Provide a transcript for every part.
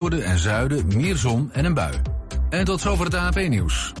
noorden en zuiden meer zon en een bui. En tot zover het ANP-nieuws.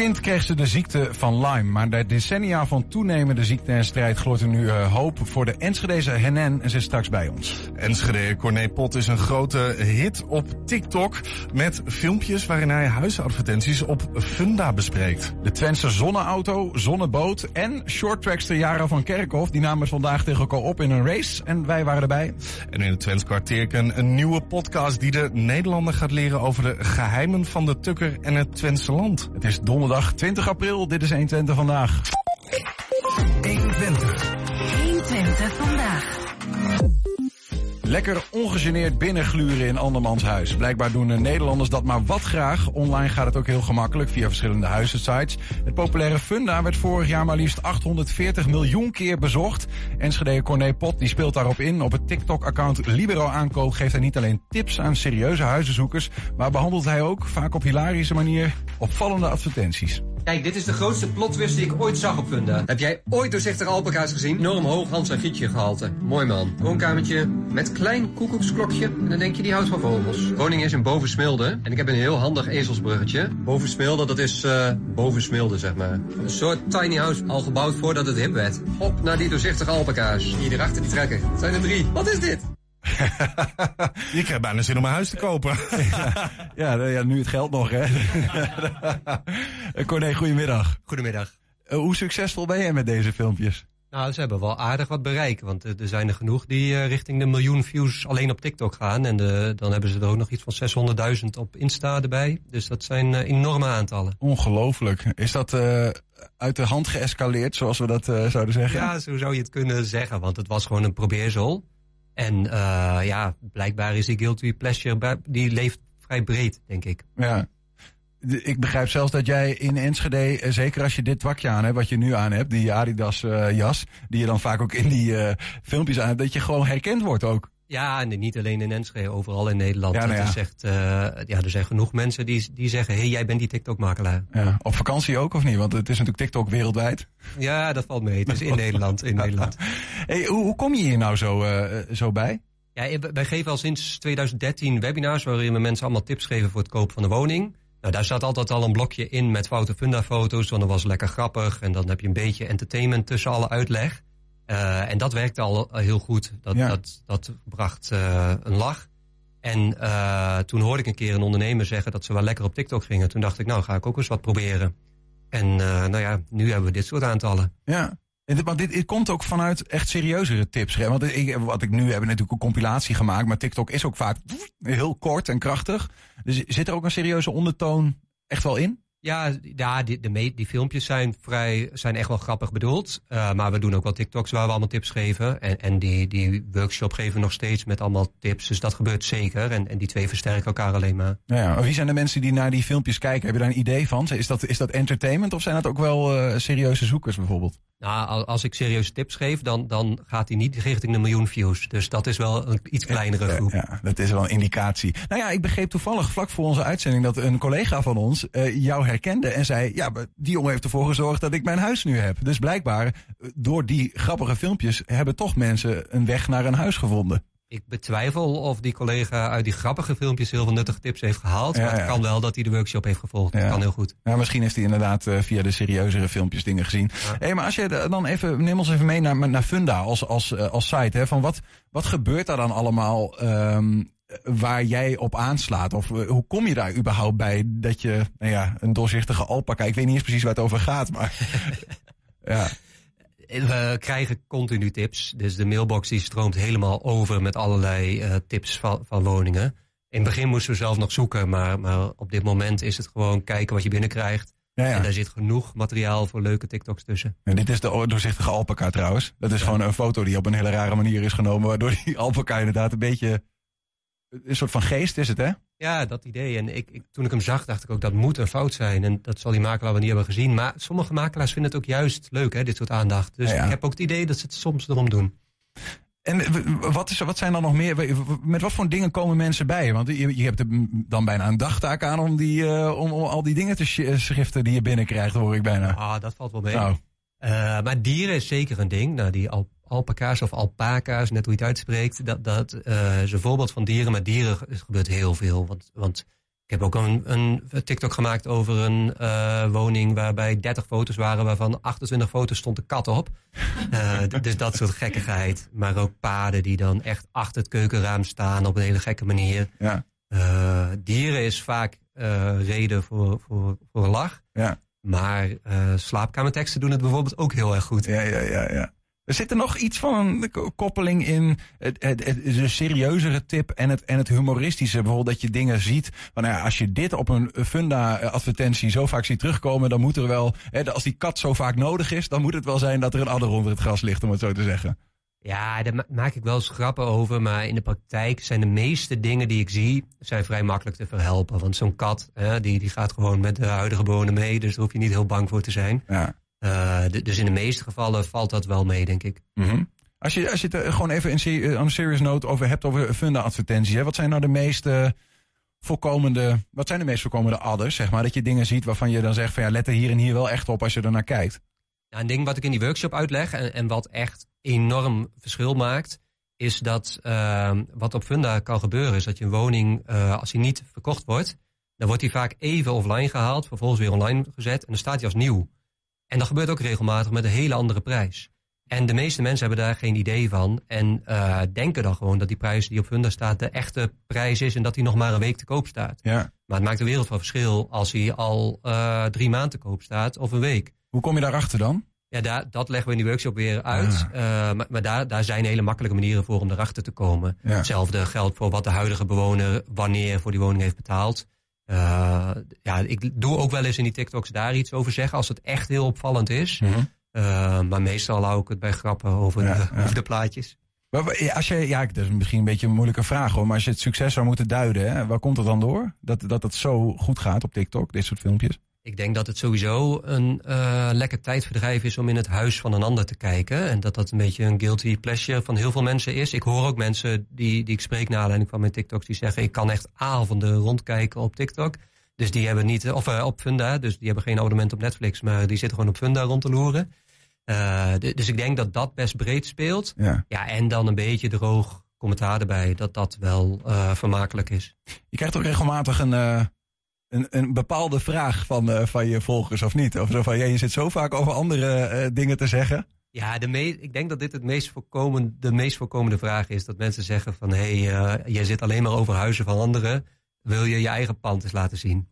Kind kreeg ze de ziekte van Lyme, maar na decennia van toenemende ziekte en strijd gloort er nu uh, hoop voor de Enschedeze Hennen en ze is straks bij ons. Enschede Corné Pot is een grote hit op TikTok met filmpjes waarin hij huisadvertenties op Funda bespreekt. De Twentse zonneauto, zonneboot en shorttrackster Jara van Kerkhoff die namen vandaag tegen elkaar op in een race en wij waren erbij. En in het Twents kwartierken een nieuwe podcast die de Nederlander gaat leren over de geheimen van de tukker en het Twentse land. Het is donderdag 20 april. Dit is 120 vandaag. Lekker ongegeneerd binnengluren in andermans huis. Blijkbaar doen de Nederlanders dat maar wat graag. Online gaat het ook heel gemakkelijk via verschillende huizensites. Het populaire Funda werd vorig jaar maar liefst 840 miljoen keer bezocht. Enschede Corné Pot die speelt daarop in. Op het TikTok-account Libero Aankoop geeft hij niet alleen tips aan serieuze huizenzoekers... maar behandelt hij ook, vaak op hilarische manier, opvallende advertenties. Kijk, dit is de grootste plotwist die ik ooit zag op Funda. Heb jij ooit doorzichtige alpaca's gezien? Enorm hoog Hans en Gietje gehalte. Mooi man. Woonkamertje met klein koekoeksklokje. En dan denk je, die houdt van vogels. Woning is in Bovensmilde. En ik heb een heel handig ezelsbruggetje. Bovensmilde, dat is uh, Bovensmilde, zeg maar. Een soort tiny house, al gebouwd voordat het hip werd. Op naar die doorzichtige alpaca's. Hier erachter die trekken. Het zijn er drie. Wat is dit? Je krijgt bijna zin om een huis te kopen. ja, ja, nu het geld nog, hè. Corné, goedemiddag. Goedemiddag. Uh, hoe succesvol ben jij met deze filmpjes? Nou, ze hebben wel aardig wat bereik. Want er zijn er genoeg die uh, richting de miljoen views alleen op TikTok gaan. En de, dan hebben ze er ook nog iets van 600.000 op Insta erbij. Dus dat zijn uh, enorme aantallen. Ongelooflijk. Is dat uit de hand geëscaleerd, zoals we dat zouden zeggen? Ja, zo zou je het kunnen zeggen. Want het was gewoon een probeersel. En uh, ja, blijkbaar is die guilty pleasure, die leeft vrij breed, denk ik. Ja. Ik begrijp zelfs dat jij in Enschede, zeker als je dit wakje aan hebt, wat je nu aan hebt, die Adidas uh, jas, die je dan vaak ook in die filmpjes aan hebt, dat je gewoon herkend wordt ook. Ja, en niet alleen in Enschede, overal in Nederland. Ja, nou ja. Is echt, uh, ja, er zijn genoeg mensen die, die zeggen, hé, hey, jij bent die TikTok-makelaar. Ja, op vakantie ook of niet? Want het is natuurlijk TikTok wereldwijd. Ja, dat valt mee. Het is in Nederland, in Nederland. Hey, hoe, hoe kom je hier nou zo, uh, zo bij? Ja, wij geven al sinds 2013 webinars waarin we mensen allemaal tips geven voor het kopen van de woning. Nou, daar staat altijd al een blokje in met foute funda-foto's, want dat was lekker grappig. En dan heb je een beetje entertainment tussen alle uitleg. Uh, en dat werkte al heel goed. Dat, Ja. dat, dat bracht uh, een lach. En uh, toen hoorde ik een keer een ondernemer zeggen dat ze wel lekker op TikTok gingen. Toen dacht ik, nou ga ik ook eens wat proberen. En nou ja, nu hebben we dit soort aantallen. Ja. Maar dit, dit komt ook vanuit echt serieuzere tips. Hè? Want ik, wat ik nu heb, natuurlijk een compilatie gemaakt. Maar TikTok is ook vaak heel kort en krachtig. Dus zit er ook een serieuze ondertoon echt wel in? Ja, ja die, de, die filmpjes zijn, vrij, zijn echt wel grappig bedoeld. Uh, maar we doen ook wel TikToks waar we allemaal tips geven. En, en die, die workshop geven we nog steeds met allemaal tips. Dus dat gebeurt zeker. En, en die twee versterken elkaar alleen maar. Ja, wie zijn de mensen die naar die filmpjes kijken? Heb je daar een idee van? Is dat, is dat entertainment of zijn dat ook wel uh, serieuze zoekers bijvoorbeeld? Nou, als ik serieuze tips geef, dan, dan gaat hij niet richting de miljoen views. Dus dat is wel een iets kleinere groep. Ja, ja, dat is wel een indicatie. Nou ja, ik begreep toevallig vlak voor onze uitzending dat een collega van ons uh, jou herkende en zei: Ja, die jongen heeft ervoor gezorgd dat ik mijn huis nu heb. Dus blijkbaar, door die grappige filmpjes, hebben toch mensen een weg naar een huis gevonden. Ik betwijfel of die collega uit die grappige filmpjes heel veel nuttige tips heeft gehaald. Ja, maar het ja. kan wel dat hij de workshop heeft gevolgd. Dat kan heel goed. Ja, misschien heeft hij inderdaad uh, via de serieuzere filmpjes dingen gezien. Hey, maar als je dan even, neem ons even mee naar, naar Funda als, als, uh, als site. Hè, van wat, wat gebeurt daar dan allemaal um, waar jij op aanslaat? Of uh, hoe kom je daar überhaupt bij dat je, nou ja, een doorzichtige alpaca, ik weet niet eens precies waar het over gaat, maar ja. We krijgen continu tips. Dus de mailbox die stroomt helemaal over met allerlei uh, tips van, van woningen. In het begin moesten we zelf nog zoeken, maar, maar op dit moment is het gewoon kijken wat je binnenkrijgt. Ja, ja. En daar zit genoeg materiaal voor leuke TikToks tussen. En dit is de doorzichtige alpaca trouwens. Dat is ja. gewoon een foto die op een hele rare manier is genomen, waardoor die alpaca inderdaad een beetje een soort van geest is het, hè? Ja, dat idee. En ik, ik, toen ik hem zag, dacht ik ook dat moet een fout zijn. En dat zal die makelaar wel niet hebben gezien. Maar sommige makelaars vinden het ook juist leuk, hè, dit soort aandacht. Dus ja, ja. ik heb ook het idee dat ze het soms erom doen. En wat, is, wat zijn dan nog meer? Met wat voor dingen komen mensen bij? Want je, je hebt dan bijna een dagtaak aan om, die, eh, om, om al die dingen te sch- schriften die je binnenkrijgt, hoor ik bijna. Ah, dat valt wel mee. Nou, Eh, maar dieren is zeker een ding. Nou, die al alpaca's of alpaca's, net hoe je het uitspreekt. Dat, dat eh, is een voorbeeld van dieren. Met dieren ge- gebeurt heel veel. Want, want ik heb ook een, een TikTok gemaakt over een eh, woning waarbij 30 foto's waren, waarvan 28 foto's stond een kat op. Eh, dus dat soort gekkigheid. Maar ook paden die dan echt achter het keukenraam staan op een hele gekke manier. ja, dieren is vaak reden voor, voor, voor een lach. ja, Maar slaapkamerteksten doen het bijvoorbeeld ook heel erg goed. ja, ja, ja, ja. Er zit er nog iets van een koppeling in het, het, het, de serieuzere tip en het, en het humoristische. Bijvoorbeeld dat je dingen ziet. Van, nou ja, als je dit op een funda-advertentie zo vaak ziet terugkomen, dan moet er wel, hè, als die kat zo vaak nodig is, dan moet het wel zijn dat er een adder onder het gras ligt, om het zo te zeggen. Ja, daar ma- maak ik wel eens grappen over. Maar in de praktijk zijn de meeste dingen die ik zie... zijn vrij makkelijk te verhelpen. Want zo'n kat, hè, die, die gaat gewoon met de huidige bewoner mee. Dus daar hoef je niet heel bang voor te zijn. Ja. Eh, dus in de meeste gevallen valt dat wel mee, denk ik. Mhm. Als je, als je het er gewoon even in eh, on een serious note over hebt over funda-advertenties. hè, Wat zijn nou de meeste voorkomende, wat zijn de meest voorkomende adders, zeg maar? Dat je dingen ziet waarvan je dan zegt van ja, let er hier en hier wel echt op als je er naar kijkt. Nou, een ding wat ik in die workshop uitleg en, en wat echt enorm verschil maakt, is dat ehm, wat op Funda kan gebeuren, is dat je een woning, eh, als die niet verkocht wordt, dan wordt die vaak even offline gehaald, vervolgens weer online gezet en dan staat die als nieuw. En dat gebeurt ook regelmatig met een hele andere prijs. En de meeste mensen hebben daar geen idee van en eh, denken dan gewoon dat die prijs die op Funda staat de echte prijs is en dat die nog maar een week te koop staat. Ja. Maar het maakt een wereld van verschil als hij al eh, drie maanden te koop staat of een week. Hoe kom je daarachter dan? Ja, daar, dat leggen we in die workshop weer uit. Eh, maar maar daar, daar zijn hele makkelijke manieren voor om erachter te komen. Ja. Hetzelfde geldt voor wat de huidige bewoner wanneer voor die woning heeft betaald. Eh, ja, ik doe ook wel eens in die TikToks daar iets over zeggen als het echt heel opvallend is. Eh, maar meestal hou ik het bij grappen over, Ja, de, ja. over de plaatjes. Maar als je, ja, dat is misschien een beetje een moeilijke vraag hoor, maar als je het succes zou moeten duiden, hè, waar komt het dan door? Dat, dat het zo goed gaat op TikTok, dit soort filmpjes? Ik denk dat het sowieso een eh, lekker tijdverdrijf is om in het huis van een ander te kijken. En dat dat een beetje een guilty pleasure van heel veel mensen is. Ik hoor ook mensen die, die ik spreek naar aanleiding van mijn TikToks die zeggen... ik kan echt avonden rondkijken op TikTok. Dus die hebben niet, of eh, op Funda, dus die hebben geen abonnement op Netflix... maar die zitten gewoon op Funda rond te loeren. Eh, dus ik denk dat dat best breed speelt. Ja. Ja, en dan een beetje droog commentaar erbij, dat dat wel vermakelijk is. Je krijgt ook regelmatig een, een, een bepaalde vraag van, eh, van je volgers of niet? Of zo van, ja, je zit zo vaak over andere eh, dingen te zeggen. Ja, de me ik denk dat dit het meest voorkomende, de meest voorkomende vraag is. Dat mensen zeggen van, hé, hey, eh, jij zit alleen maar over huizen van anderen. Wil je je eigen pand eens laten zien?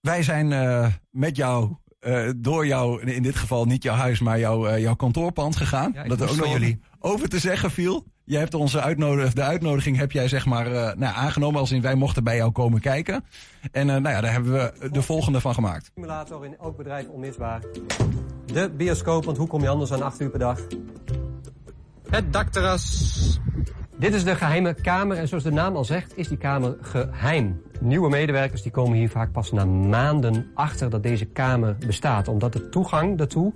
Wij zijn met jou, door jou, in dit geval niet jouw huis, maar jouw, jouw kantoorpand gegaan. Ja, dat er ook nog jullie. over te zeggen viel. Jij hebt onze uitnodiging, de uitnodiging heb jij zeg maar eh, nou, aangenomen als in wij mochten bij jou komen kijken. En eh, nou ja, daar hebben we de volgende van gemaakt. Simulator in elk bedrijf onmisbaar. De bioscoop, want hoe kom je anders aan 8 uur per dag? Het dakterras. Dit is de geheime kamer en zoals de naam al zegt is die kamer geheim. Nieuwe medewerkers die komen hier vaak pas na maanden achter dat deze kamer bestaat. Omdat de toegang daartoe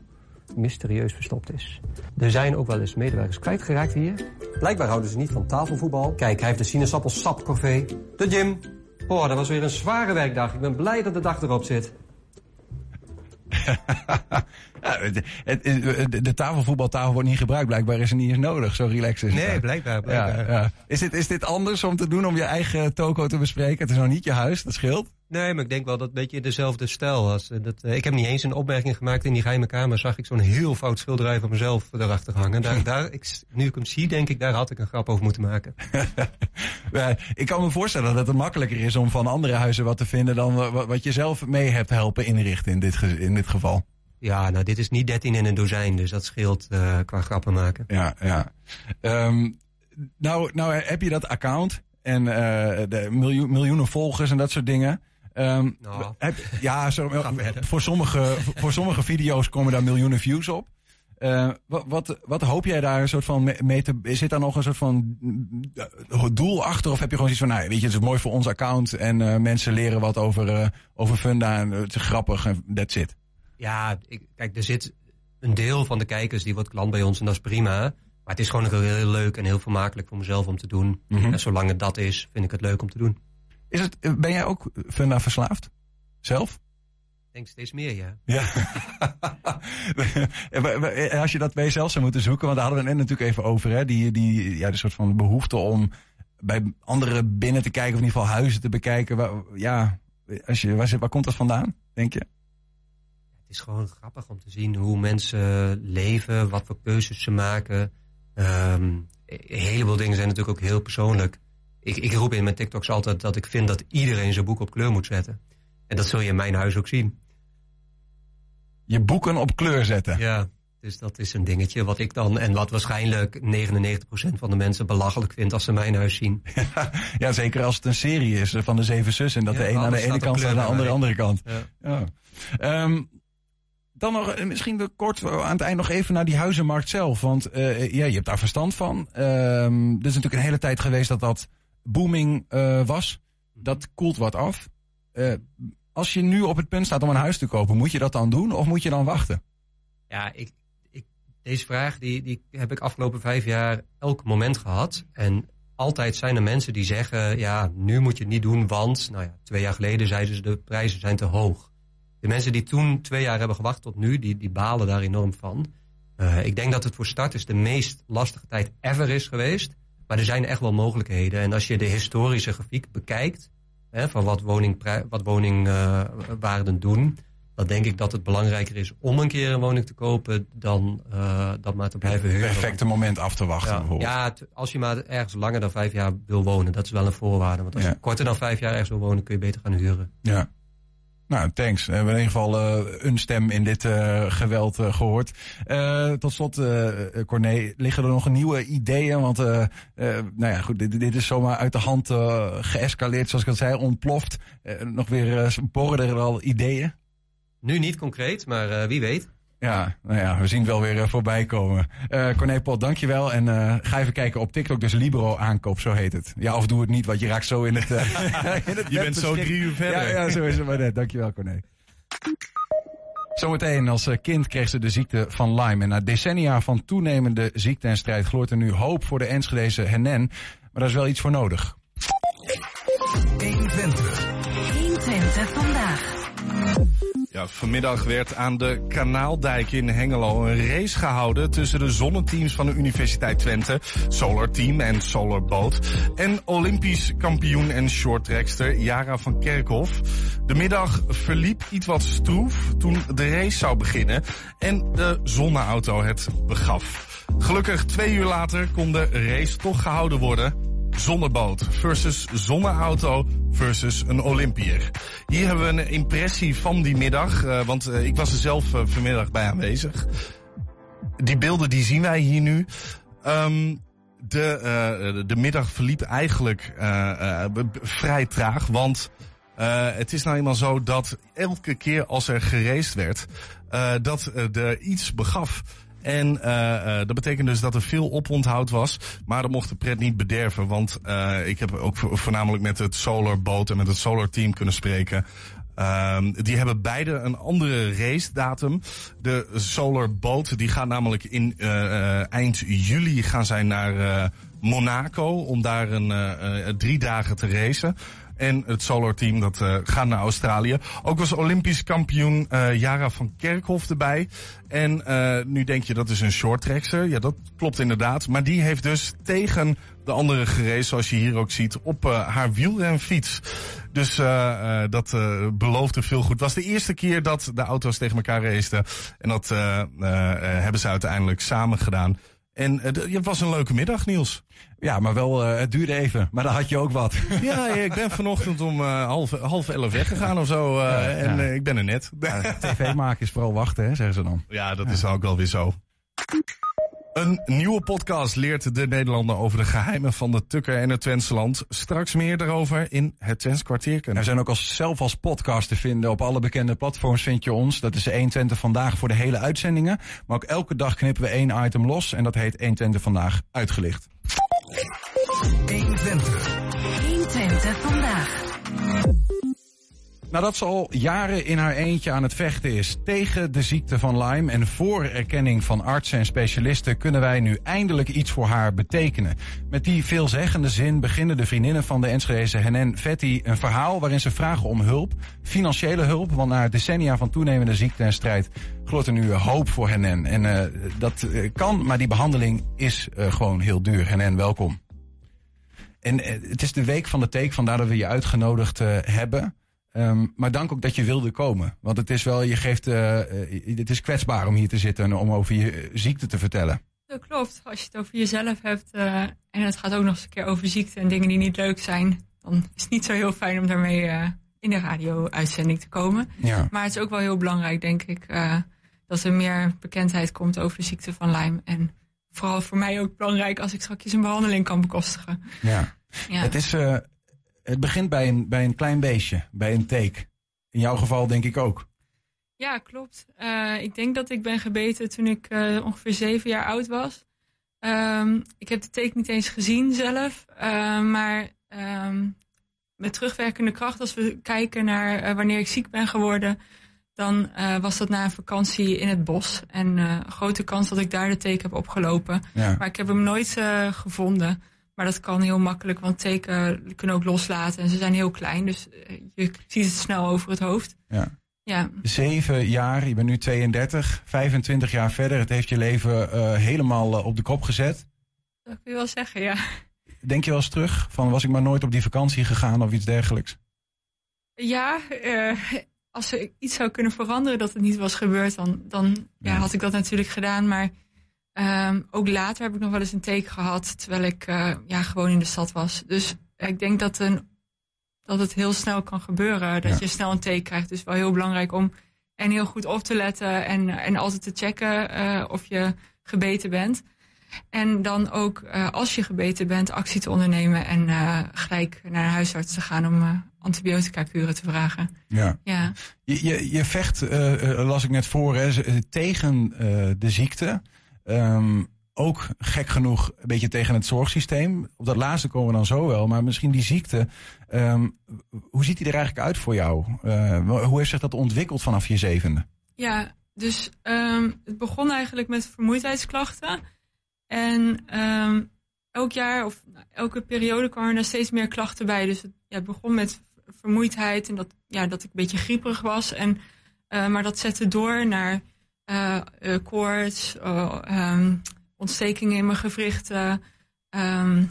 mysterieus verstopt is. Er zijn ook wel eens medewerkers kwijtgeraakt hier. Blijkbaar houden ze niet van tafelvoetbal. Kijk, hij heeft de sinaasappelsapcorvée. De gym. Oh, dat was weer een zware werkdag. Ik ben blij dat de dag erop zit. Ja, de, de tafelvoetbaltafel wordt niet gebruikt. Blijkbaar is het niet eens nodig. Zo relaxed is het. daar. blijkbaar. Ja, ja. Is, dit, is dit anders om te doen om je eigen toko te bespreken? Het is nog niet je huis, dat scheelt. Nee, maar ik denk wel dat een beetje dezelfde stijl was. Eh, Dat, eh, ik heb niet eens een opmerking gemaakt in die geheime kamer. Zag ik zo'n heel fout schilderij van mezelf erachter hangen. Daar, daar, ik, nu ik hem zie, denk ik, daar had ik een grap over moeten maken. Ik kan me voorstellen dat het makkelijker is om van andere huizen wat te vinden dan wa- wat je zelf mee hebt helpen inrichten in dit, in dit geval. Ja, nou, dit is niet 13 in een dozijn, dus dat scheelt eh, qua grappen maken. Ja, ja. Ehm, nou, nou heb je dat account en eh, de miljoen, miljoenen volgers en dat soort dingen. Ehm, Nou. heb, ja, zo, verder. voor, sommige, voor sommige video's komen daar miljoenen views op. Eh, wat, wat, wat hoop jij daar een soort van mee- te... Zit daar nog een soort van eh, doel achter? Of heb je gewoon zoiets van, nou, weet je, het is mooi voor ons account... en eh, mensen leren wat over, eh, over Funda en het is grappig en that's it. Ja, ik, kijk, er zit een deel van de kijkers die wordt klant bij ons en dat is prima. Maar het is gewoon heel, heel leuk en heel vermakelijk voor mezelf om te doen. Mhm. En zolang het dat is, vind ik het leuk om te doen. Is het, ben jij ook Funda verslaafd? Zelf? Ik denk steeds meer, ja. Ja. Als je dat bij jezelf zou moeten zoeken, want daar hadden we het net natuurlijk even over, hè? Die, die, ja, de soort van behoefte om bij anderen binnen te kijken, of in ieder geval huizen te bekijken. Waar, ja, als je, waar komt dat vandaan, denk je? Het is gewoon grappig om te zien hoe mensen leven, wat voor keuzes ze maken. Ehm, een heleboel dingen zijn natuurlijk ook heel persoonlijk. Ik, ik roep in mijn TikToks altijd dat ik vind dat iedereen zijn boek op kleur moet zetten. En dat zul je in mijn huis ook zien. Je boeken op kleur zetten. Ja, dus dat is een dingetje wat ik dan... en wat waarschijnlijk 99% van de mensen belachelijk vindt als ze mijn huis zien. Ja, zeker als het een serie is van de Zeven Zussen. En dat Ja, de een aan de ene kant staat en de andere andere kant. Ja. Ja. Ehm, dan nog eh, misschien kort eh, aan het eind nog even naar die huizenmarkt zelf. Want eh, ja, je hebt daar verstand van. Ehm er is natuurlijk een hele tijd geweest dat dat booming eh, was. Dat koelt wat af. Eh, als je nu op het punt staat om een huis te kopen, moet je dat dan doen of moet je dan wachten? Ja, ik, ik, deze vraag die, die heb ik afgelopen vijf jaar elk moment gehad. En altijd zijn er mensen die zeggen, ja, nu moet je het niet doen, want, nou ja, twee jaar geleden zeiden ze de prijzen zijn te hoog. De mensen die toen twee jaar hebben gewacht tot nu, die, die balen daar enorm van. Eh, ik denk dat het voor starters de meest lastige tijd ever is geweest. Maar er zijn echt wel mogelijkheden. En als je de historische grafiek bekijkt, hè, van wat, woningprij- wat woningwaarden doen, dan denk ik dat het belangrijker is om een keer een woning te kopen dan uh, dat maar te blijven huren. Perfecte moment af te wachten Ja, bijvoorbeeld. ja het- als je maar ergens langer dan vijf jaar wil wonen, dat is wel een voorwaarde. Want als Ja. je korter dan vijf jaar ergens wil wonen, kun je beter gaan huren. Ja. Nou, thanks. We hebben in ieder geval eh, een stem in dit eh, geweld eh, gehoord. Eh, tot slot, Corné, liggen er nog nieuwe ideeën? Want, nou ja, goed, dit, dit is zomaar uit de hand geëscaleerd, zoals ik al zei, ontploft. Nog weer borren er al ideeën? Nu niet concreet, maar wie weet. Ja, nou ja, we zien het wel weer eh, voorbij komen. Eh Corné Pot, dankjewel. En eh, ga even kijken op TikTok, dus Libero aankoop, zo heet het. Ja, of doe het niet, want je raakt zo in het... in het Je bent zo drie uur verder. Ja, ja, zo is het maar net. Dankjewel, Corné. Zometeen, als eh, kind kreeg ze de ziekte van Lyme. En na decennia van toenemende ziekte en strijd gloort er nu hoop voor de Enschedeze Hennen. Maar daar is wel iets voor nodig. 120. 120 Ja, vanmiddag werd aan de Kanaaldijk in Hengelo een race gehouden tussen de zonneteams van de Universiteit Twente, Solar Team en Solar Boat, en Olympisch kampioen en shorttrackster Jara van Kerkhoff. De middag verliep iets wat stroef toen de race zou beginnen en de zonneauto het begaf. Gelukkig twee uur later kon de race toch gehouden worden. Zonneboot versus zonneauto versus een Olympier. Hier hebben we een impressie van die middag, eh, want eh, ik was er zelf eh, vanmiddag bij aanwezig. Die beelden die zien wij hier nu. Ehm, de, de middag verliep eigenlijk vrij traag, want het is nou eenmaal zo dat elke keer als er geraced werd, dat er iets begaf. En eh, eh, dat betekent dus dat er veel oponthoud was. Maar dat mocht de pret niet bederven. Want eh, ik heb ook vo- voornamelijk met het Solar Boat en met het Solar Team kunnen spreken. Ehm, die hebben beide een andere race datum. De Solar Boat die gaat namelijk in eh, eind juli gaan zijn naar Monaco. Om daar een drie dagen te racen. En het Solar Team dat eh, gaat naar Australië. Ook was Olympisch kampioen eh Jara van Kerkhoff erbij. En eh, nu denk je dat is een shorttrackster. Ja, dat klopt inderdaad. Maar die heeft dus tegen de andere gereden, zoals je hier ook ziet, op eh, haar wielrenfiets. Dus eh, eh, dat eh, beloofde veel goed. Het was de eerste keer dat de auto's tegen elkaar raceten. En dat eh, eh, eh, hebben ze uiteindelijk samen gedaan. En eh, het was een leuke middag, Niels. Ja, maar wel, eh, het duurde even. Maar dan had je ook wat. Ja, ik ben vanochtend om eh, half, half elf weggegaan of zo. eh, Ja, en ja. eh, ik ben er net. TV maken is vooral wachten, hè, zeggen ze dan. Ja, dat is ook wel weer zo. Een nieuwe podcast leert de Nederlander over de geheimen van de Tukker en het Twentseland. Straks meer daarover in het Twents kwartierken. We zijn ook als, zelf als podcast te vinden. Op alle bekende platforms vind je ons. Dat is de 120 vandaag voor de hele uitzendingen. Maar ook elke dag knippen we één item los. En dat heet 120 vandaag uitgelicht. 120. Nadat ze al jaren in haar eentje aan het vechten is tegen de ziekte van Lyme en voor erkenning van artsen en specialisten kunnen wij nu eindelijk iets voor haar betekenen. Met die veelzeggende zin beginnen de vriendinnen van de Enschedeze Henen Vetti een verhaal waarin ze vragen om hulp, financiële hulp, want na decennia van toenemende ziekte en strijd gloort er nu hoop voor Henen. En uh, dat uh, kan, maar die behandeling is uh, gewoon heel duur. Henen, welkom. En het is de week van de take, vandaar dat we je uitgenodigd hebben. Um, maar dank ook dat je wilde komen. Want het is wel, je geeft, uh, het is kwetsbaar om hier te zitten en om over je ziekte te vertellen. Dat klopt. Als je het over jezelf hebt uh, en het gaat ook nog eens een keer over ziekte en dingen die niet leuk zijn, dan is het niet zo heel fijn om daarmee uh, in de radio-uitzending te komen. Ja. Maar het is ook wel heel belangrijk, denk ik, dat er meer bekendheid komt over de ziekte van Lyme. En vooral voor mij ook belangrijk als ik straks een behandeling kan bekostigen. Ja. ja. Het is het begint bij een, bij een klein beestje, bij een teek. In jouw geval denk ik ook. Ja, klopt. Uh, ik denk dat ik ben gebeten toen ik uh, ongeveer zeven jaar oud was. Um, ik heb de teek niet eens gezien zelf. Uh, maar um, met terugwerkende kracht, als we kijken naar wanneer ik ziek ben geworden, dan was dat na een vakantie in het bos. En grote kans dat ik daar de teek heb opgelopen. Ja. Maar ik heb hem nooit gevonden. Maar dat kan heel makkelijk, want teken kunnen ook loslaten en ze zijn heel klein. Dus je ziet het snel over het hoofd. Ja. Ja. Zeven jaar, je bent nu 32, 25 jaar verder. Het heeft je leven uh, helemaal uh, op de kop gezet. Dat kun je wel zeggen, ja. Denk je wel eens terug van was ik maar nooit op die vakantie gegaan of iets dergelijks? Ja, uh, als er iets zou kunnen veranderen dat het niet was gebeurd, dan, dan ja. Ja, had ik dat natuurlijk gedaan. Maar Um, ook later heb ik nog wel eens een teken gehad, terwijl ik uh, ja, gewoon in de stad was. Dus ik denk dat, een, dat het heel snel kan gebeuren, dat Ja. je snel een teken krijgt. Dus wel heel belangrijk om en heel goed op te letten en, en altijd te checken uh, of je gebeten bent. En dan ook uh, als je gebeten bent, actie te ondernemen en uh, gelijk naar de huisarts te gaan om antibiotica kuren te vragen. Ja. Ja, Je, je, je vecht, las ik net voor, hè, eh, tegen de ziekte. Um, ook gek genoeg een beetje tegen het zorgsysteem. Op dat laatste komen we dan zo wel. Maar misschien die ziekte. Um, hoe ziet die er eigenlijk uit voor jou? Uh, hoe heeft zich dat ontwikkeld vanaf je zevende? ja dus um, het begon eigenlijk met vermoeidheidsklachten. En elk jaar of elke periode kwamen er steeds meer klachten bij. Dus het, ja, het begon met vermoeidheid en dat, ja, dat ik een beetje grieperig was. En, uh, maar dat zette door naar uh, uh, koorts, uh, um, ontstekingen in mijn gewrichten. Um,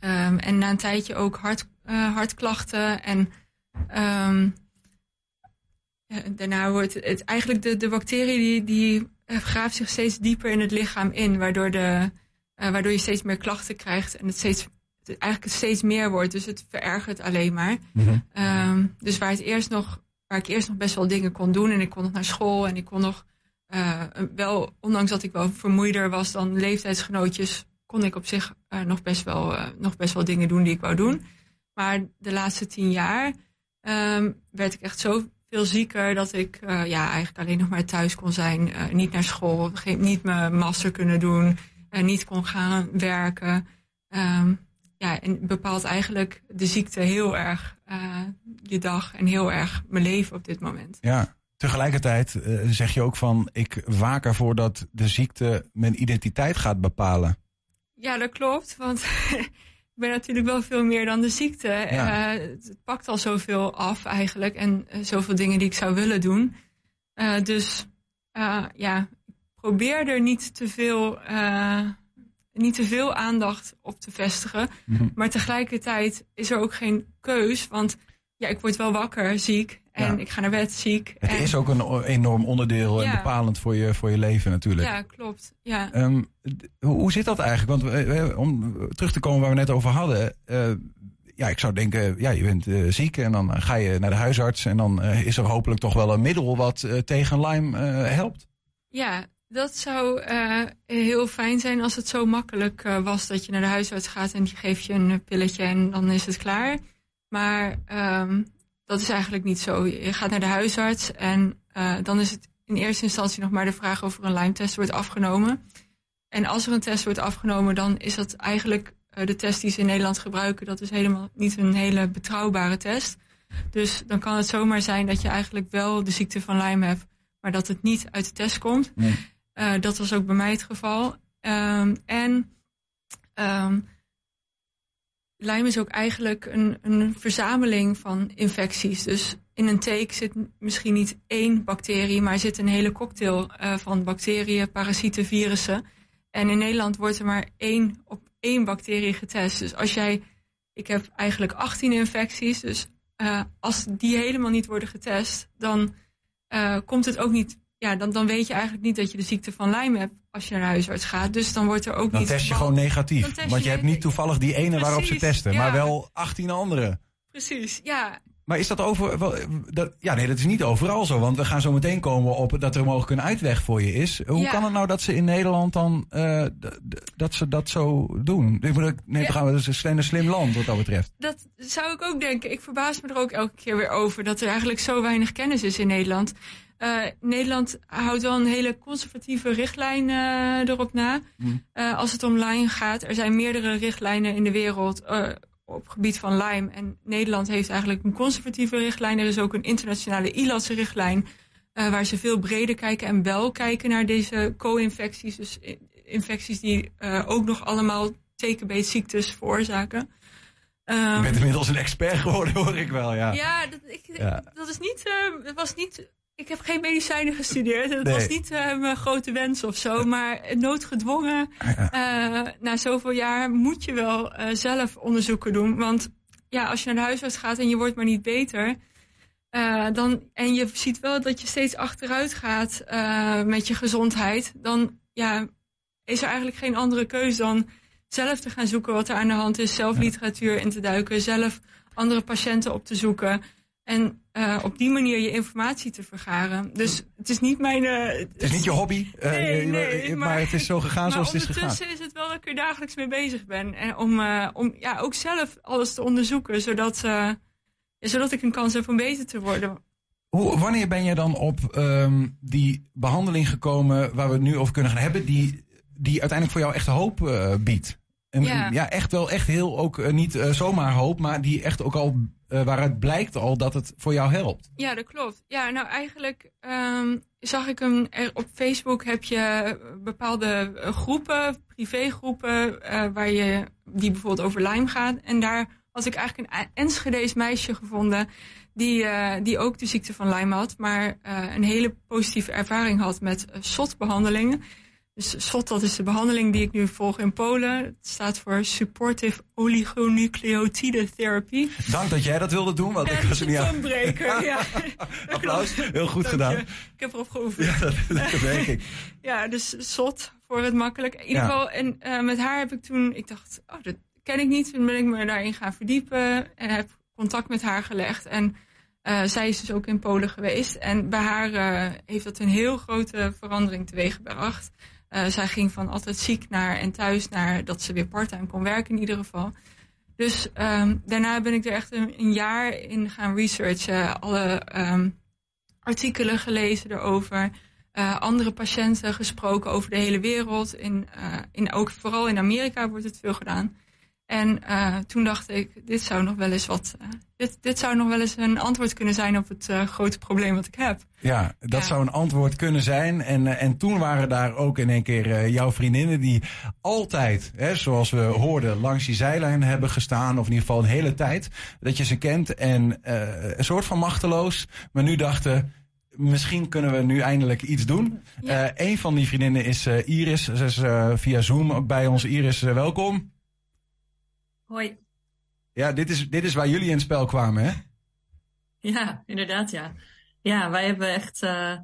um, en na een tijdje ook hart, uh, hartklachten. En um, daarna wordt het eigenlijk de, de bacterie die, die graaft zich steeds dieper in het lichaam in. Waardoor, de, uh, waardoor je steeds meer klachten krijgt en het steeds het eigenlijk steeds meer wordt. Dus het verergert alleen maar. Um, dus waar, het eerst nog, waar ik eerst nog best wel dingen kon doen. En ik kon nog naar school en ik kon nog uh, wel, ondanks dat ik wel vermoeider was dan leeftijdsgenootjes, kon ik op zich uh, nog, best wel, uh, nog best wel dingen doen die ik wou doen. Maar de laatste tien jaar um, werd ik echt zo veel zieker dat ik ja, eigenlijk alleen nog maar thuis kon zijn. Niet naar school, niet mijn master kunnen doen, niet kon gaan werken. Um, ja, en bepaalt eigenlijk de ziekte heel erg je dag en heel erg mijn leven op dit moment. Ja, tegelijkertijd uh, zeg je ook van ik waak ervoor dat de ziekte mijn identiteit gaat bepalen. Ja, dat klopt, want ik ben natuurlijk wel veel meer dan de ziekte. Ja. Uh, het pakt al zoveel af eigenlijk en uh, zoveel dingen die ik zou willen doen. Uh, dus ja, probeer er niet te veel niet te veel aandacht op te vestigen. Mhm. Maar tegelijkertijd is er ook geen keus. Want ja, ik word wel wakker, ziek. En Ja. ik ga naar bed ziek. Het en, is ook een enorm onderdeel en bepalend voor je, voor je leven natuurlijk. Ja, klopt. Ja. Um, d- hoe, hoe zit dat eigenlijk? Want uh, om terug te komen waar we net over hadden. Uh, ja, ik zou denken, ja, je bent uh, ziek en dan ga je naar de huisarts. En dan uh, is er hopelijk toch wel een middel wat tegen Lyme helpt. Ja, dat zou heel fijn zijn als het zo makkelijk was dat je naar de huisarts gaat en die geeft je een pilletje en dan is het klaar. Maar um, dat is eigenlijk niet zo. Je gaat naar de huisarts en uh, dan is het in eerste instantie nog maar de vraag of er een Lyme-test wordt afgenomen. En als er een test wordt afgenomen, dan is dat eigenlijk uh, de test die ze in Nederland gebruiken. Dat is helemaal niet een hele betrouwbare test. Dus dan kan het zomaar zijn dat je eigenlijk wel de ziekte van Lyme hebt, maar dat het niet uit de test komt. Nee. Eh, dat was ook bij mij het geval. Ehm, en ehm Lyme is ook eigenlijk een, een verzameling van infecties. Dus in een teek zit misschien niet één bacterie, maar zit een hele cocktail uh, van bacteriën, parasieten, virussen. En in Nederland wordt er maar één op één bacterie getest. Dus als jij, ik heb eigenlijk 18 infecties, dus uh, als die helemaal niet worden getest, dan uh, komt het ook niet ja, dan, dan weet je eigenlijk niet dat je de ziekte van Lyme hebt als je naar huisarts gaat. Dus dan wordt er ook dan niet... test je gewoon negatief. Want je hebt niet toevallig die ene waarop ze testen, ja. maar wel 18 andere. Precies, ja. Maar is dat over. wel, Dat, ja, nee, dat is niet overal zo. Want we gaan zo meteen komen op dat er mogelijk een uitweg voor je is. Hoe Ja. kan het nou dat ze in Nederland dan. eh, dat ze dat zo doen? Ik bedoel, nee, Ja. gaan we, is een slim land wat dat betreft. Dat zou ik ook denken. Ik verbaas me er ook elke keer weer over dat er eigenlijk zo weinig kennis is in Nederland. Eh, Nederland houdt wel een hele conservatieve richtlijn eh, erop na. Hmm. Eh, als het om Lyme gaat. Er zijn meerdere richtlijnen in de wereld op gebied van Lyme. En Nederland heeft eigenlijk een conservatieve richtlijn. Er is ook een internationale ILAS-richtlijn. eh, waar ze veel breder kijken en wel kijken naar deze co-infecties. Dus infecties die ook nog allemaal tekenbeetziektes veroorzaken. Je Ehm, bent inmiddels een expert geworden, hoor ik wel. Ja. ja, dat, ik, Ja. dat is niet, dat was niet. Ik heb geen medicijnen gestudeerd. Dat Nee. was niet eh, mijn grote wens of zo. Maar noodgedwongen, eh, na zoveel jaar, moet je wel eh, zelf onderzoeken doen. Want ja, als je naar de huisarts gaat en je wordt maar niet beter. dan, en je ziet wel dat je steeds achteruit gaat met je gezondheid. Dan ja, is er eigenlijk geen andere keuze dan zelf te gaan zoeken wat er aan de hand is. Zelf literatuur in te duiken. Zelf andere patiënten op te zoeken. En eh, op die manier je informatie te vergaren. Dus het is niet mijn. eh, Het is niet je hobby, eh, Nee, nee, maar, maar- het is zo gegaan zoals het is gegaan. ondertussen is het wel dat ik er dagelijks mee bezig ben. En om, om ja, ook zelf alles te onderzoeken. Zodat, zodat ik een kans heb om beter te worden. Hoe, wanneer ben je dan op ehm, die behandeling gekomen waar we het nu over kunnen gaan hebben, die, die uiteindelijk voor jou echt hoop biedt? En, Ja. ja, echt wel echt heel ook eh, niet eh, zomaar hoop, maar die echt ook al eh, waaruit blijkt al dat het voor jou helpt. Ja, dat klopt. Ja, nou eigenlijk ehm, zag ik hem er op Facebook heb je bepaalde groepen, privégroepen, waar je die bijvoorbeeld over Lyme gaat. En daar had ik eigenlijk een Enschede's meisje gevonden die, die ook de ziekte van Lyme had, maar een hele positieve ervaring had met eh, SOT-behandelingen. Dus SOT, dat is de behandeling die ik nu volg in Polen. Het staat voor Supportive Oligonucleotide Therapy. Dank dat jij dat wilde doen, want ik was er niet aan. ja. Applaus, heel goed Dank je. gedaan. Ik heb erop geoefend. Ja, dat, dat denk ik. Ja, dus zot voor het makkelijk. In ieder Ja. geval, en eh, met haar heb ik toen, ik dacht, oh, dat ken ik niet. Toen ben ik me daarin gaan verdiepen en heb contact met haar gelegd. En eh, zij is dus ook in Polen geweest. En bij haar eh, heeft dat een heel grote verandering teweeggebracht. Eh zij ging van altijd ziek naar en thuis naar dat ze weer parttime kon werken in ieder geval. Dus ehm, daarna ben ik er echt een, jaar in gaan researchen. Alle ehm, artikelen gelezen erover. eh, andere patiënten gesproken over de hele wereld. In, eh, in, ook vooral in Amerika wordt het veel gedaan. En eh, toen dacht ik, dit zou nog wel eens wat. eh, dit, dit zou nog wel eens een antwoord kunnen zijn op het eh, grote probleem wat ik heb. Ja, dat Ja. zou een antwoord kunnen zijn. En, en toen waren daar ook in één keer jouw vriendinnen die altijd, hè, zoals we hoorden, langs die zijlijn hebben gestaan. Of in ieder geval een hele tijd dat je ze kent. En een soort van machteloos. Maar nu dachten, misschien kunnen we nu eindelijk iets doen. Ja. Een van die vriendinnen is Iris. Ze is via Zoom ook bij ons. Iris, welkom. Hoi. Ja, dit is, dit is waar jullie in het spel kwamen, hè? Ja, inderdaad, ja. Ja, wij hebben echt. eh,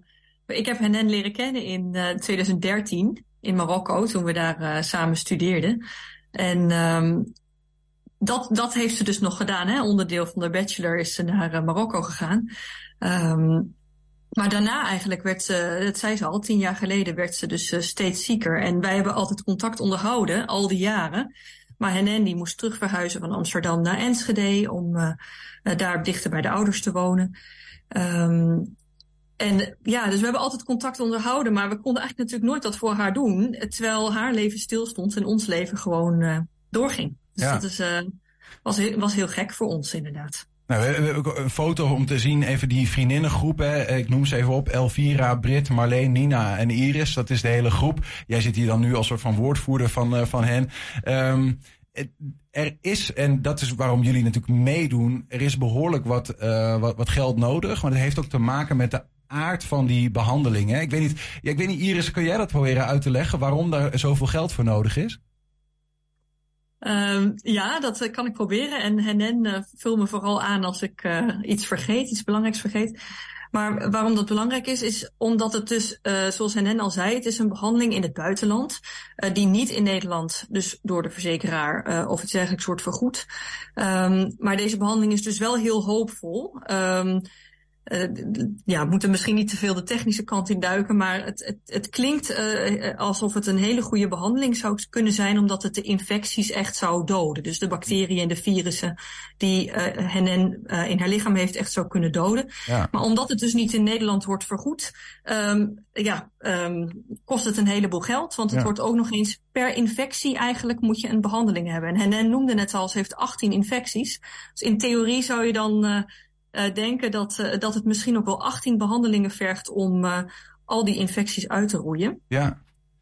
ik heb hen leren kennen in eh, 2013 in Marokko, toen we daar eh, samen studeerden. En ehm, dat, dat heeft ze dus nog gedaan. Hè? Onderdeel van de bachelor is ze naar eh, Marokko gegaan. Ehm, maar daarna eigenlijk werd ze, dat zei ze al, tien jaar geleden werd ze dus eh, steeds zieker. En wij hebben altijd contact onderhouden, al die jaren. Maar Henen die moest terug verhuizen van Amsterdam naar Enschede om eh, eh, daar dichter bij de ouders te wonen. Ehm, en ja, dus we hebben altijd contact onderhouden, maar we konden eigenlijk natuurlijk nooit wat voor haar doen, terwijl haar leven stilstond en ons leven gewoon eh, doorging. Dus Ja. dat is, was, was heel gek voor ons inderdaad. Nou, we hebben ook een foto om te zien, even die vriendinnengroep. Hè. Ik noem ze even op. Elvira, Brit, Marleen, Nina en Iris. Dat is de hele groep. Jij zit hier dan nu als soort van woordvoerder van, uh, van hen. Um, er is, en dat is waarom jullie natuurlijk meedoen, er is behoorlijk wat, uh, wat, wat geld nodig. Maar het heeft ook te maken met de aard van die behandelingen. Ik weet niet, ja, ik weet niet, Iris, kun jij dat proberen uit te leggen waarom daar zoveel geld voor nodig is? Uh, ja, dat uh, kan ik proberen. En Henen uh, vul me vooral aan als ik uh, iets vergeet, iets belangrijks vergeet. Maar waarom dat belangrijk is, is omdat het dus, zoals Henen al zei, het is een behandeling in het buitenland, die niet in Nederland, dus door de verzekeraar of het eigenlijk soort vergoed. Um, maar deze behandeling is dus wel heel hoopvol. Uh, ja, we moeten misschien niet te veel de technische kant in duiken, maar het, het, het klinkt uh, alsof het een hele goede behandeling zou kunnen zijn, omdat het de infecties echt zou doden. Dus de bacteriën en de virussen die uh, Henen in haar lichaam heeft echt zou kunnen doden. Ja. Maar omdat het dus niet in Nederland wordt vergoed, um, ja, um, kost het een heleboel geld, want het ja. wordt ook nog eens per infectie eigenlijk moet je een behandeling hebben. En Henen noemde net al, ze heeft 18 infecties. Dus in theorie zou je dan uh, denken dat, uh, dat het misschien ook wel 18 behandelingen vergt om uh, al die infecties uit te roeien. Ja.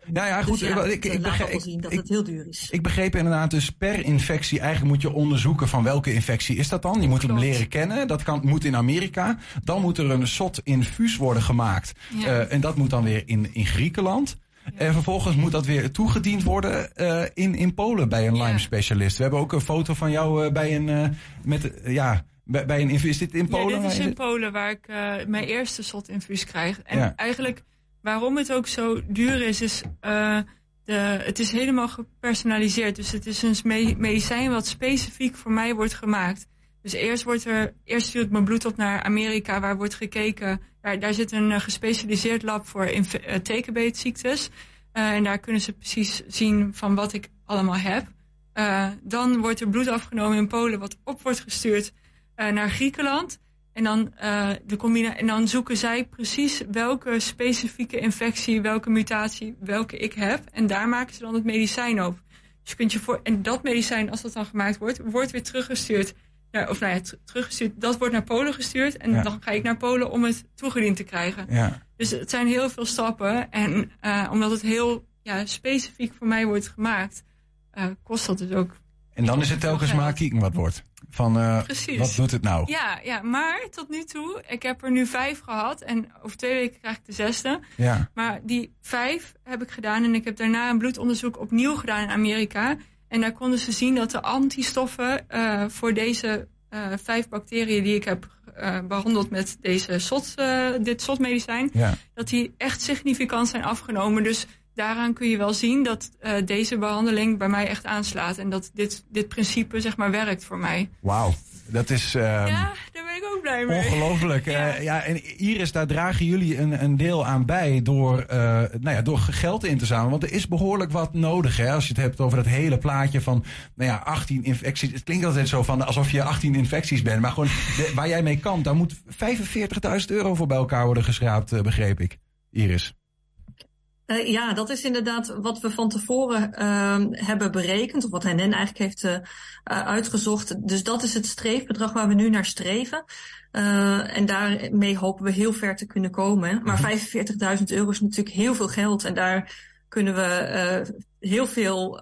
Nou ja, goed. Dus ja, ik, ik, begreep, zien dat ik, het heel duur is. Ik begreep inderdaad dus per infectie eigenlijk moet je onderzoeken van welke infectie is dat dan. Je moet hem leren kennen. Dat kan, moet in Amerika. Dan moet er een sot infuus worden gemaakt. Ja. Uh, en dat moet dan weer in, in Griekenland. En vervolgens moet dat weer toegediend worden uh, in, in Polen bij een Lyme specialist. We hebben ook een foto van jou uh, bij een uh, met ja bij, bij een infuus. Is dit in Polen? Ja, dit is in Polen waar ik uh, mijn eerste slotinfuus krijg. En ja. eigenlijk waarom het ook zo duur is, is uh, de, het is helemaal gepersonaliseerd. Dus het is een medicijn wat specifiek voor mij wordt gemaakt. Dus eerst wordt er, eerst stuurt mijn bloed op naar Amerika, waar wordt gekeken. Daar, daar zit een uh, gespecialiseerd lab voor tekenbeetziektes. En daar kunnen ze precies zien van wat ik allemaal heb. Dan wordt er bloed afgenomen in Polen, wat op wordt gestuurd naar Griekenland. En dan, uh, de combina en dan zoeken zij precies welke specifieke infectie, welke mutatie, welke ik heb. En daar maken ze dan het medicijn op. Dus je kunt je voor, en dat medicijn, als dat dan gemaakt wordt, wordt weer teruggestuurd. Naar, of nou ja, teruggestuurd, dat wordt naar Polen gestuurd. En ja. dan ga ik naar Polen om het toegediend te krijgen. Ja. Dus het zijn heel veel stappen. En uh, omdat het heel ja, specifiek voor mij wordt gemaakt, uh, kost dat dus ook. En dan is het telkens maar kieken wat wordt. Van uh, wat doet het nou? Ja, ja, maar tot nu toe, ik heb er nu vijf gehad en over twee weken krijg ik de zesde. Ja. Maar die vijf heb ik gedaan en ik heb daarna een bloedonderzoek opnieuw gedaan in Amerika. En daar konden ze zien dat de antistoffen uh, voor deze uh, vijf bacteriën die ik heb behandeld met deze SOT, dit SOT-medicijn, ja. dat die echt significant zijn afgenomen. Dus daaraan kun je wel zien dat uh, deze behandeling bij mij echt aanslaat. En dat dit, dit principe zeg maar werkt voor mij. Wauw. Dat is. Uh, ja, daar ben ik ook blij mee. Ongelooflijk. ja. Uh, ja, en Iris, daar dragen jullie een, een deel aan bij door, uh, nou ja, door geld in te zamelen. Want er is behoorlijk wat nodig. Hè, als je het hebt over dat hele plaatje van nou ja, 18 infecties. Het klinkt altijd zo van alsof je 18 infecties bent. Maar gewoon de, waar jij mee kan, daar moet 45.000 euro voor bij elkaar worden geschraapt, begreep ik. Iris. Uh, ja, dat is inderdaad wat we van tevoren uh, hebben berekend, of wat Henen eigenlijk heeft uh, uitgezocht. Dus dat is het streefbedrag waar we nu naar streven. en daarmee hopen we heel ver te kunnen komen. Maar 45.000 euro is natuurlijk heel veel geld en daar kunnen we heel veel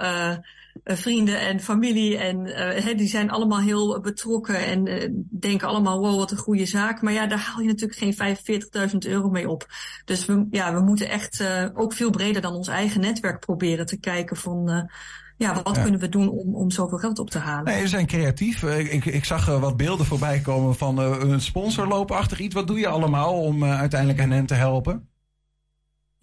vrienden en familie en uh, die zijn allemaal heel betrokken en uh, denken allemaal wow wat een goede zaak. Maar ja, daar haal je natuurlijk geen 45.000 euro mee op. Dus we, ja, we moeten echt ook veel breder dan ons eigen netwerk proberen te kijken van ja, wat ja. kunnen we doen om, om zoveel geld op te halen? Nee, we zijn creatief. Ik, ik zag wat beelden voorbij komen van een sponsorloopachtig iets. Wat doe je allemaal om uiteindelijk hen te helpen?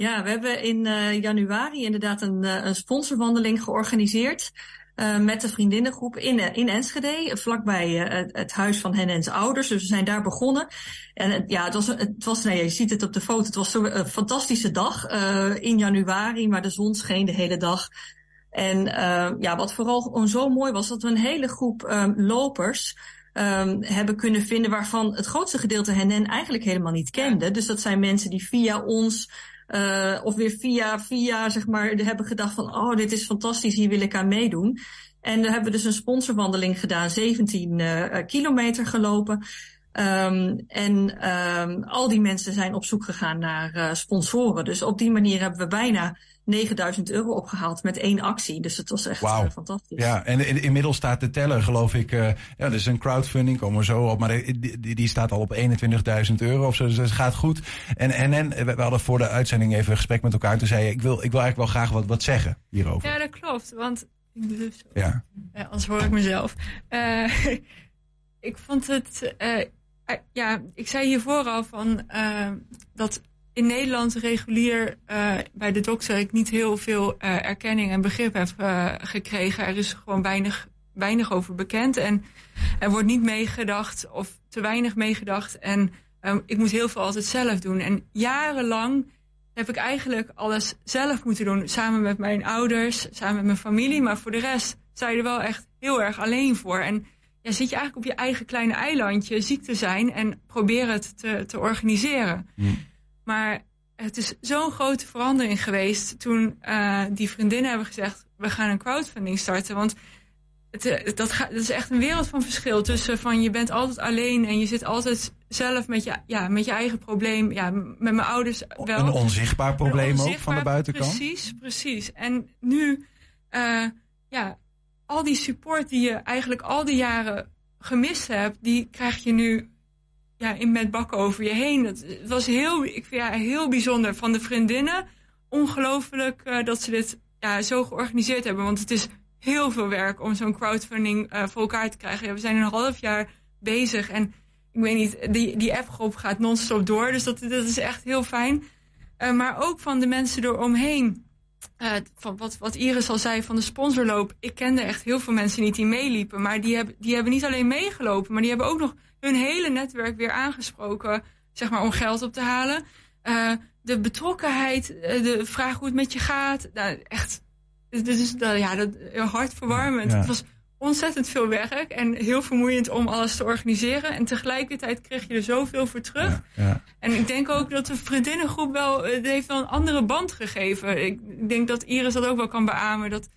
Ja, we hebben in uh, januari inderdaad een, uh, een sponsorwandeling georganiseerd. Uh, met de vriendinnengroep in, in Enschede, vlakbij het, het, huis van hen en zijn ouders. Dus we zijn daar begonnen. En ja, het was, het was nee, je ziet het op de foto, het was een fantastische dag in januari, maar de zon scheen de hele dag. En ja, wat vooral zo mooi was, dat we een hele groep um, lopers um, hebben kunnen vinden waarvan het grootste gedeelte hen eigenlijk helemaal niet kende. Dus dat zijn mensen die via ons uh, of weer via, via, zeg maar, hebben gedacht van, oh, dit is fantastisch, hier wil ik aan meedoen. En daar hebben we dus een sponsorwandeling gedaan, 17 uh, kilometer gelopen. Um, en um, al die mensen zijn op zoek gegaan naar sponsoren. Dus op die manier hebben we bijna 9000 euro opgehaald met één actie. Dus het was echt wow. uh, fantastisch. Ja, en in, inmiddels staat de teller, geloof ik. Uh, ja, er is een crowdfunding, komen we zo op. Maar die, die staat al op 21.000 euro of zo. Dus het gaat goed. En, en, en we hadden voor de uitzending even een gesprek met elkaar. Toen zei je, ik wil, ik wil eigenlijk wel graag wat, wat zeggen hierover. Ja, dat klopt. Want ik doe dus zo. Ja. ja. Anders hoor ik mezelf. ik vond het ja, ik zei hiervoor al van uh, dat in Nederland regulier uh, bij de dokter ik niet heel veel uh, erkenning en begrip heb gekregen. Er is gewoon weinig, weinig over bekend en er wordt niet meegedacht of te weinig meegedacht. En um, ik moet heel veel altijd zelf doen. En jarenlang heb ik eigenlijk alles zelf moeten doen. Samen met mijn ouders, samen met mijn familie. Maar voor de rest sta je er wel echt heel erg alleen voor. En ja, zit je eigenlijk op je eigen kleine eilandje ziek te zijn en probeer het te, te organiseren. Mm. Maar het is zo'n grote verandering geweest toen uh, die vriendinnen hebben gezegd: we gaan een crowdfunding starten. Want het, dat, gaat, dat is echt een wereld van verschil tussen van je bent altijd alleen en je zit altijd zelf met je, ja, met je eigen probleem. Ja, met mijn ouders wel. Een onzichtbaar probleem een onzichtbaar, ook van de buitenkant. Precies, precies. En nu, uh, ja, al die support die je eigenlijk al die jaren gemist hebt, die krijg je nu ja, in met bakken over je heen. Het, was heel, ik vind, ja, heel bijzonder van de vriendinnen. Ongelooflijk uh, dat ze dit ja, zo georganiseerd hebben. Want het is heel veel werk om zo'n crowdfunding uh, voor elkaar te krijgen. Ja, we zijn een half jaar bezig en ik weet niet, die, die appgroep gaat non-stop door. Dus dat, dat is echt heel fijn. Uh, maar ook van de mensen eromheen. Uh, van wat, wat Iris al zei van de sponsorloop. Ik kende echt heel veel mensen niet die meeliepen. Maar die hebben, die hebben niet alleen meegelopen, maar die hebben ook nog hun hele netwerk weer aangesproken. Zeg maar om geld op te halen. Uh, de betrokkenheid, de vraag hoe het met je gaat. Nou, echt, dit is ja, dat, hartverwarmend. Ja. Het was ontzettend veel werk en heel vermoeiend om alles te organiseren. En tegelijkertijd kreeg je er zoveel voor terug. Ja, ja. En ik denk ook dat de vriendinnengroep wel, het heeft wel een andere band gegeven. Ik denk dat Iris dat ook wel kan beamen. Dat,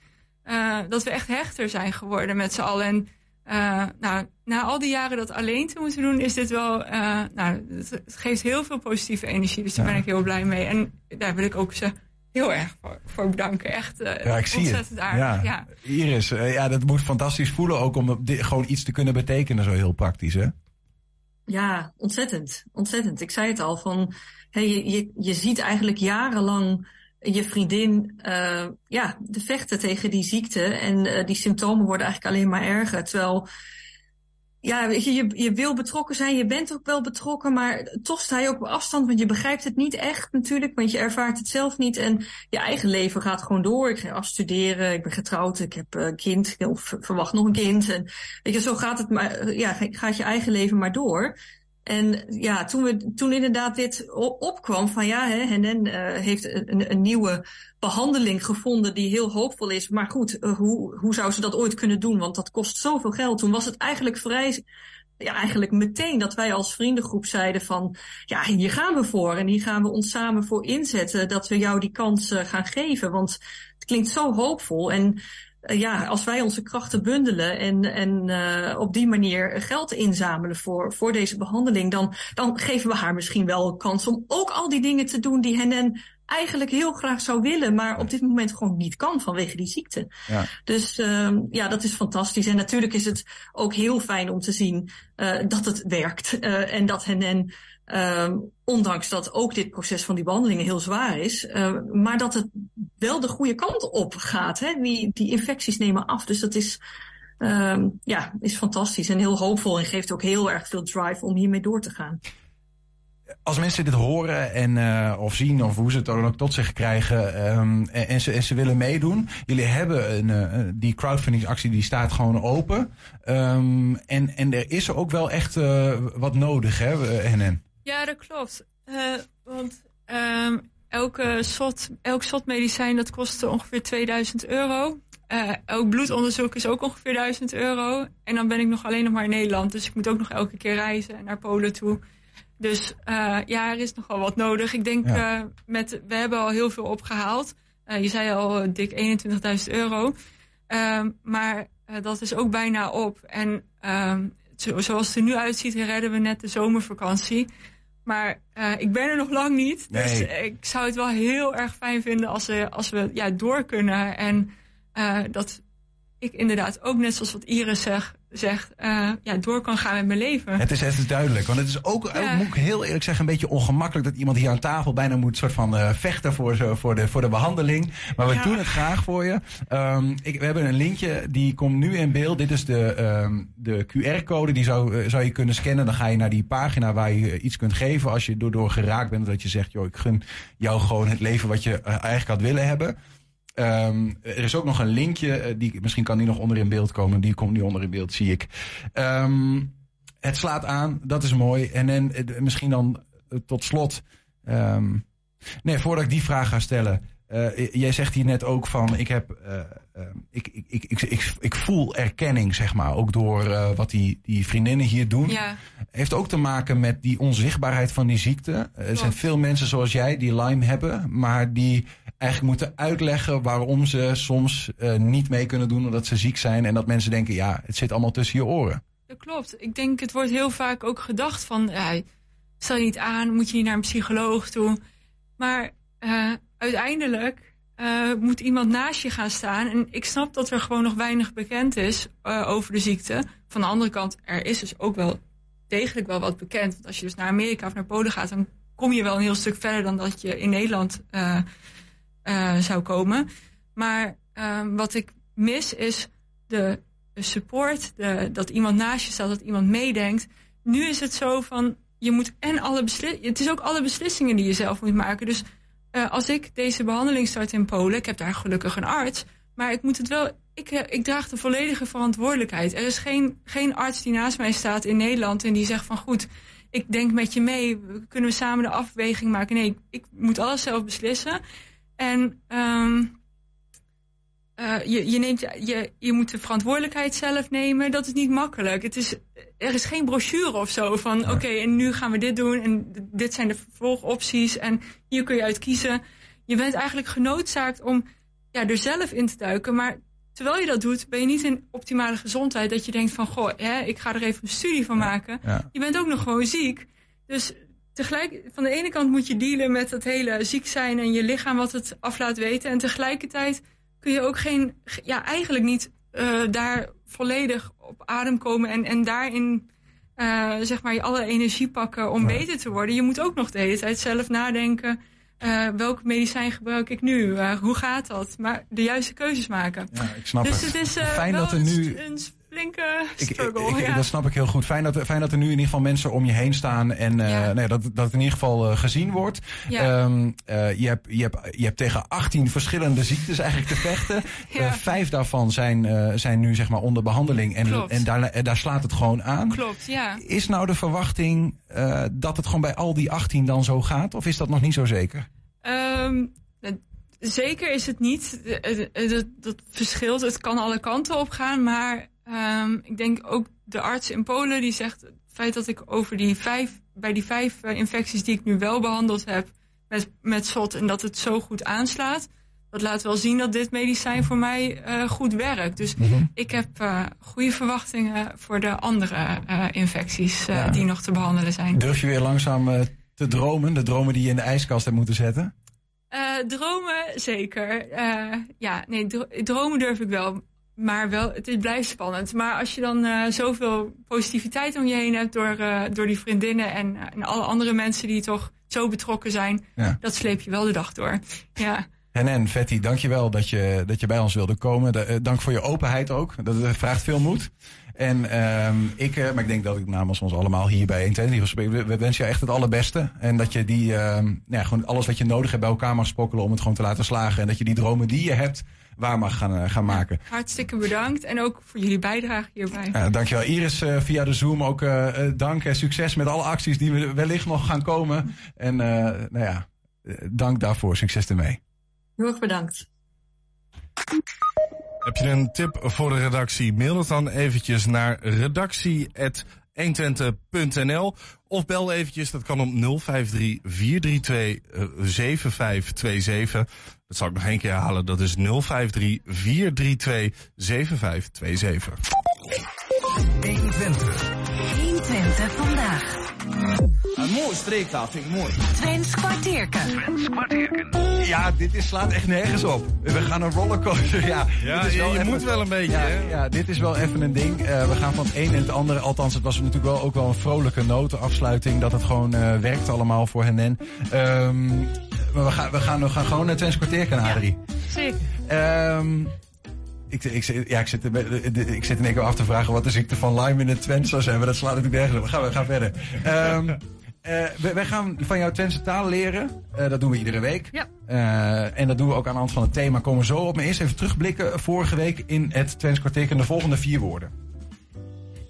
uh, dat we echt hechter zijn geworden met z'n allen. En uh, nou, na al die jaren dat alleen te moeten doen, is dit wel, uh, nou, het, geeft heel veel positieve energie. Dus daar ben ik heel blij mee. En daar wil ik ook ze heel erg voor, voor bedanken. Echt uh, ja, ik zie ontzettend het. aardig. Ja. Ja. Iris, uh, ja, dat moet fantastisch voelen ook om gewoon iets te kunnen betekenen, zo heel praktisch, hè? Ja, ontzettend. Ontzettend. Ik zei het al, van, hey, je, je, je ziet eigenlijk jarenlang je vriendin uh, ja, de vechten tegen die ziekte. En die symptomen worden eigenlijk alleen maar erger. Terwijl ja, je, je, je wil betrokken zijn, je bent ook wel betrokken, maar toch sta je ook op afstand, want je begrijpt het niet echt natuurlijk, want je ervaart het zelf niet en je eigen leven gaat gewoon door. Ik ga afstuderen, ik ben getrouwd, ik heb een kind, of verwacht nog een kind. En weet je, zo gaat het maar, ja, gaat je eigen leven maar door. En ja, toen, we, toen inderdaad dit opkwam van ja, hè, uh, heeft een, nieuwe behandeling gevonden die heel hoopvol is. Maar goed, uh, hoe, hoe zou ze dat ooit kunnen doen? Want dat kost zoveel geld. Toen was het eigenlijk vrij, ja, eigenlijk meteen dat wij als vriendengroep zeiden van ja, hier gaan we voor. En hier gaan we ons samen voor inzetten dat we jou die kans uh, gaan geven. Want het klinkt zo hoopvol. En ja, als wij onze krachten bundelen en, en uh, op die manier geld inzamelen voor, voor deze behandeling, dan, dan geven we haar misschien wel een kans om ook al die dingen te doen die Henen eigenlijk heel graag zou willen, maar op dit moment gewoon niet kan vanwege die ziekte. Ja. Dus uh, ja, dat is fantastisch. En natuurlijk is het ook heel fijn om te zien uh, dat het werkt uh, en dat Henen uh, ondanks dat ook dit proces van die behandelingen heel zwaar is, uh, maar dat het wel de goede kant op gaat. Hè? Die, die infecties nemen af. Dus dat is, uh, ja, is fantastisch en heel hoopvol en geeft ook heel erg veel drive om hiermee door te gaan. Als mensen dit horen en, uh, of zien, of hoe ze het dan ook tot zich krijgen, en, ze, en ze willen meedoen. Jullie hebben een, uh, die crowdfundingsactie die staat gewoon open. En, en er is ook wel echt uh, wat nodig, hè, NN? Ja, dat klopt. Uh, want um, elke SOT, elk SOT-medicijn dat kostte ongeveer 2000 euro. Uh, elk bloedonderzoek is ook ongeveer 1000 euro. En dan ben ik nog alleen nog maar in Nederland. Dus ik moet ook nog elke keer reizen naar Polen toe. Dus uh, ja, er is nogal wat nodig. Ik denk, ja. uh, met, we hebben al heel veel opgehaald. Je zei al dik 21.000 euro. maar eh, dat is ook bijna op. En ehm, zo- zoals het er nu uitziet, redden we net de zomervakantie. Maar eh, ik ben er nog lang niet. Dus ik zou het wel heel erg fijn vinden als we, als we ja, door kunnen. En eh, dat ik inderdaad ook, net zoals wat Iris zeg, zegt, eh, ja, door kan gaan met mijn leven. Het is, het is duidelijk, want het is ook, Ja. ook, moet ik heel eerlijk zeggen, een beetje ongemakkelijk dat iemand hier aan tafel bijna moet soort van eh, vechten voor, zo, voor, de, voor de behandeling. Maar we Ja. doen het graag voor je. Ehm, ik, we hebben een linkje, die komt nu in beeld. Dit is de, ehm, de QR-code, die zou, eh, zou je kunnen scannen. Dan ga je naar die pagina waar je iets kunt geven als je door, door geraakt bent. Dat je zegt, joh, ik gun jou gewoon het leven wat je eigenlijk had willen hebben. Ehm, er is ook nog een linkje, eh, die, misschien kan die nog onder in beeld komen. Die komt nu onder in beeld, zie ik. Ehm, het slaat aan, dat is mooi. En, dan eh, misschien dan eh, tot slot. ehm, nee, voordat ik die vraag ga stellen. jij zegt hier net ook van, ik heb, ik, ik, ik, ik, ik, ik voel erkenning, zeg maar, ook door wat die, die vriendinnen hier doen. Ja, Heeft ook te maken met die onzichtbaarheid van die ziekte. Er zijn veel mensen zoals jij die Lyme hebben, maar die eigenlijk moeten uitleggen waarom ze soms eh, niet mee kunnen doen omdat ze ziek zijn. En dat mensen denken, ja, het zit allemaal tussen je oren. dat klopt. Ik denk, het wordt heel vaak ook gedacht van, ja, stel je niet aan, moet je niet naar een psycholoog toe. Maar eh, uiteindelijk eh, moet iemand naast je gaan staan. En ik snap dat er gewoon nog weinig bekend is over de ziekte. Van de andere kant, er is dus ook wel degelijk wel wat bekend. Want als je dus naar Amerika of naar Polen gaat, dan kom je wel een heel stuk verder dan dat je in Nederland eh, zou komen. Maar ehm, wat ik mis is de, support, de, dat iemand naast je staat, dat iemand meedenkt. Nu is het zo van, je moet en alle beslissingen, het is ook alle beslissingen die je zelf moet maken. Dus eh, als ik deze behandeling start in Polen, ik heb daar gelukkig een arts, maar ik moet het wel, ik, eh, ik draag de volledige verantwoordelijkheid. Er is geen, geen arts die naast mij staat in Nederland en die zegt van goed, ik denk met je mee, kunnen we samen de afweging maken. Nee, ik moet alles zelf beslissen. En ehm, eh, je, je, neemt, je, je moet de verantwoordelijkheid zelf nemen. Dat is niet makkelijk. Het is, er is geen brochure of zo van oké, en nu gaan we dit doen en dit zijn de vervolgopties en hier kun je uit kiezen. Je bent eigenlijk genoodzaakt om ja, er zelf in te duiken. Maar terwijl je dat doet, ben je niet in optimale gezondheid. Dat je denkt van goh, hè, ik ga er even een studie van maken. Ja. Je bent ook nog gewoon ziek. Dus tegelijk, van de ene kant moet je dealen met dat hele ziek zijn en je lichaam wat het af laat weten. En tegelijkertijd kun je ook geen, ja, eigenlijk niet eh, daar volledig op adem komen en, en daarin eh, zeg maar je alle energie pakken om beter te worden. Je moet ook nog de hele tijd zelf nadenken. eh welk medicijn gebruik ik nu? Hoe gaat dat? Maar de juiste keuzes maken. Ja, ik snap dus het. het is Fijn dat er nu- een flinke Ik, ik, struggle. ik- ja. Dat snap ik heel goed. Fijn dat, er- fijn dat er nu in ieder geval mensen om je heen staan en eh, Ja. nee, dat, dat het in ieder geval eh, gezien wordt. Ja. Ehm, eh, je, hebt, je, hebt, je hebt tegen 18 verschillende ziektes eigenlijk te vechten. Vijf daarvan zijn, zijn nu zeg maar onder behandeling en, Klopt. en, daar, daar slaat het gewoon aan. Klopt, ja. Is nou de verwachting dat het gewoon bij al die 18 dan zo gaat? Of is dat nog niet zo zeker? Ehm, zeker is het niet. Dat, dat verschilt. Het kan alle kanten op gaan. Maar ehm, ik denk ook de arts in Polen die zegt... het feit dat ik over die vijf, bij die vijf eh, infecties die ik nu wel behandeld heb... met, met SOT en dat het zo goed aanslaat... dat laat wel zien dat dit medicijn voor mij eh, goed werkt. Dus ik heb eh, goede verwachtingen voor de andere infecties... Ja. die nog te behandelen zijn. Durf je weer langzaam te dromen? De dromen die je in de ijskast hebt moeten zetten? Dromen, zeker. Ja, nee, dro- dromen durf ik wel. Maar wel, het blijft spannend. Maar als je dan eh, zoveel positiviteit om je heen hebt door, eh, door die vriendinnen en, en alle andere mensen die toch zo betrokken zijn, Ja. dat sleep je wel de dag door. Ja, En en Vetti, dankjewel dat je, dat je bij ons wilde komen. De- eh, dank voor je openheid ook. Dat eh, vraagt veel moed. En ehm, ik, eh, maar ik denk dat ik namens ons allemaal hier bij 120 spreek. We, we wensen je echt het allerbeste. En dat je die, ehm, nou ja, gewoon alles wat je nodig hebt bij elkaar mag spokkelen om het gewoon te laten slagen. En dat je die dromen die je hebt, waar mag gaan, eh, gaan maken. hartstikke bedankt. En ook voor jullie bijdrage hierbij. Ja, dankjewel Iris eh, via de Zoom ook eh, dank en succes met alle acties die we wellicht nog gaan komen. En eh, nou ja, dank daarvoor. Succes ermee. Heel erg bedankt. Heb je een tip voor de redactie? Mail het dan eventjes naar redactie 120.nl. Of bel eventjes, dat kan op 053 432 7527. Dat zal ik nog één keer herhalen, dat is 053 432 7527. 120. 120 vandaag. Een mooie streektaal, vind ik mooi. Twents kwartierken. Ja, dit is, slaat echt nergens op. We gaan een rollercoaster. Ja, Ja, dit is je, wel je even- moet wel een beetje, Ja, hè? ja, dit is wel even een ding. Eh, we gaan van het een en het andere. Althans, het was natuurlijk wel ook wel een vrolijke notenafsluiting. Dat het gewoon eh, werkt allemaal voor hen en. Ehm, maar we gaan, we gaan, we gaan gewoon naar Twents kwartierken, Adrie. Zeker. Ehm, ik, ik, zit- ja, ik, zit, ik zit in één keer af te vragen wat de ziekte van Lyme in het Twents zou zijn. Maar dat slaat natuurlijk nergens op. We gaan, we gaan verder. Ehm, eh, wij, gaan van jouw Twentse taal leren. Eh, dat doen we iedere week. Ja. Eh, en dat doen we ook aan de hand van het thema. Komen we zo op. Maar eerst even terugblikken. Vorige week in het Twents kwartier. En de volgende vier woorden.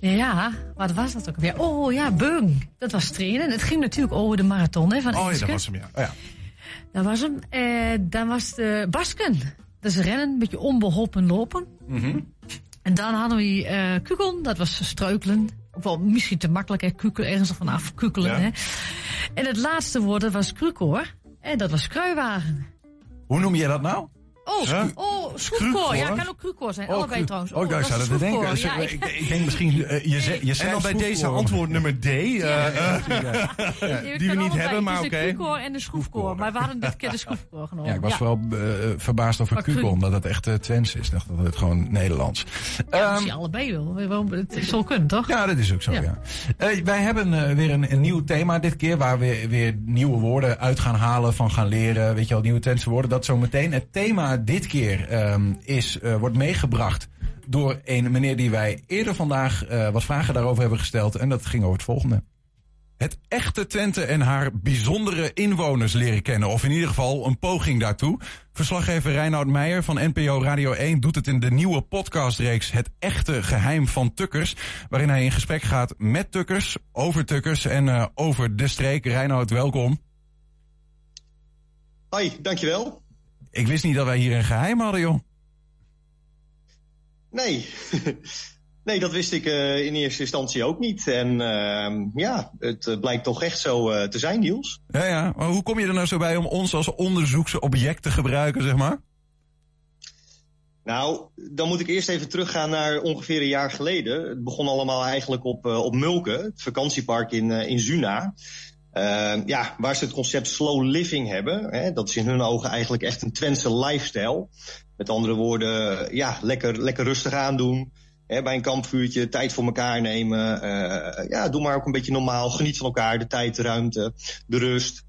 Ja, wat was dat ook weer? Oh ja, Bung. Dat was trainen. Het ging natuurlijk over de marathon hè, van Oh ja, dat was hem, ja. Oh ja. Dat was hem. Dan was eh, Basken. Dat is rennen, een beetje onbeholpen lopen. Mhm. En dan hadden we eh kukelen, dat was struikelen. Ook wel misschien te makkelijk, hè, kukelen, ergens er vanaf kukelen. Ja. Hè. En het laatste woord, dat was krukoor. En dat was kruiwagen. Hoe noem je dat nou? Oh, Huh? oh schroefkoor. Ja, Krukoor? kan ook krukoor zijn. Oh, Allebei trouwens. Oh, ik dat zou dat te denken. Ja, ik, ik denk misschien, eh, je, ze- je En dan bij deze antwoord nummer D, eh, eh, die we niet hebben, maar oké. de krukoor en de schroefkoor. Maar we hadden dit keer de schroefkoor genomen. Ja, ik was vooral verbaasd over Maar kukel, kru- omdat het echt uh, Twents is. Ik dacht dat het gewoon Nederlands. Ja, Ehm, misschien allebei wel. Waarom- Het zal kunnen, toch? Ja, dat is ook zo, ja. Ja. Eh, wij hebben weer een, een nieuw thema dit keer, waar we weer nieuwe woorden uit gaan halen, van gaan leren. Weet je wel, nieuwe Twentse woorden, dat zometeen. Het thema dit keer ehm, is, eh, wordt meegebracht door een meneer die wij eerder vandaag eh, wat vragen daarover hebben gesteld. En dat ging over het volgende. Het echte Twente en haar bijzondere inwoners leren kennen. Of in ieder geval een poging daartoe. Verslaggever Reinoud Meijer van NPO Radio 1 doet het in de nieuwe podcastreeks Het Echte Geheim van Tukkers. Waarin hij in gesprek gaat met Tukkers, over Tukkers en eh, over de streek. Reinoud, welkom. Hoi, dankjewel. Ik wist niet dat wij hier een geheim hadden, joh. Nee. nee, dat wist ik eh, in eerste instantie ook niet. En ehm, ja, het eh, blijkt toch echt zo eh, te zijn, Niels. Ja, ja. Maar hoe kom je er nou zo bij om ons als onderzoeksobject te gebruiken, zeg maar? Nou, dan moet ik eerst even teruggaan naar ongeveer een jaar geleden. Het begon allemaal eigenlijk op, op Mulken, het vakantiepark in, in Zuna. Ehm, ja, waar ze het concept slow living hebben. Hè, dat is in hun ogen eigenlijk echt een Twentse lifestyle. Met andere woorden, ja, lekker, lekker rustig aandoen. Hè, bij een kampvuurtje, tijd voor elkaar nemen. Eh, ja, doe maar ook een beetje normaal. Geniet van elkaar, de tijd, de ruimte, de rust.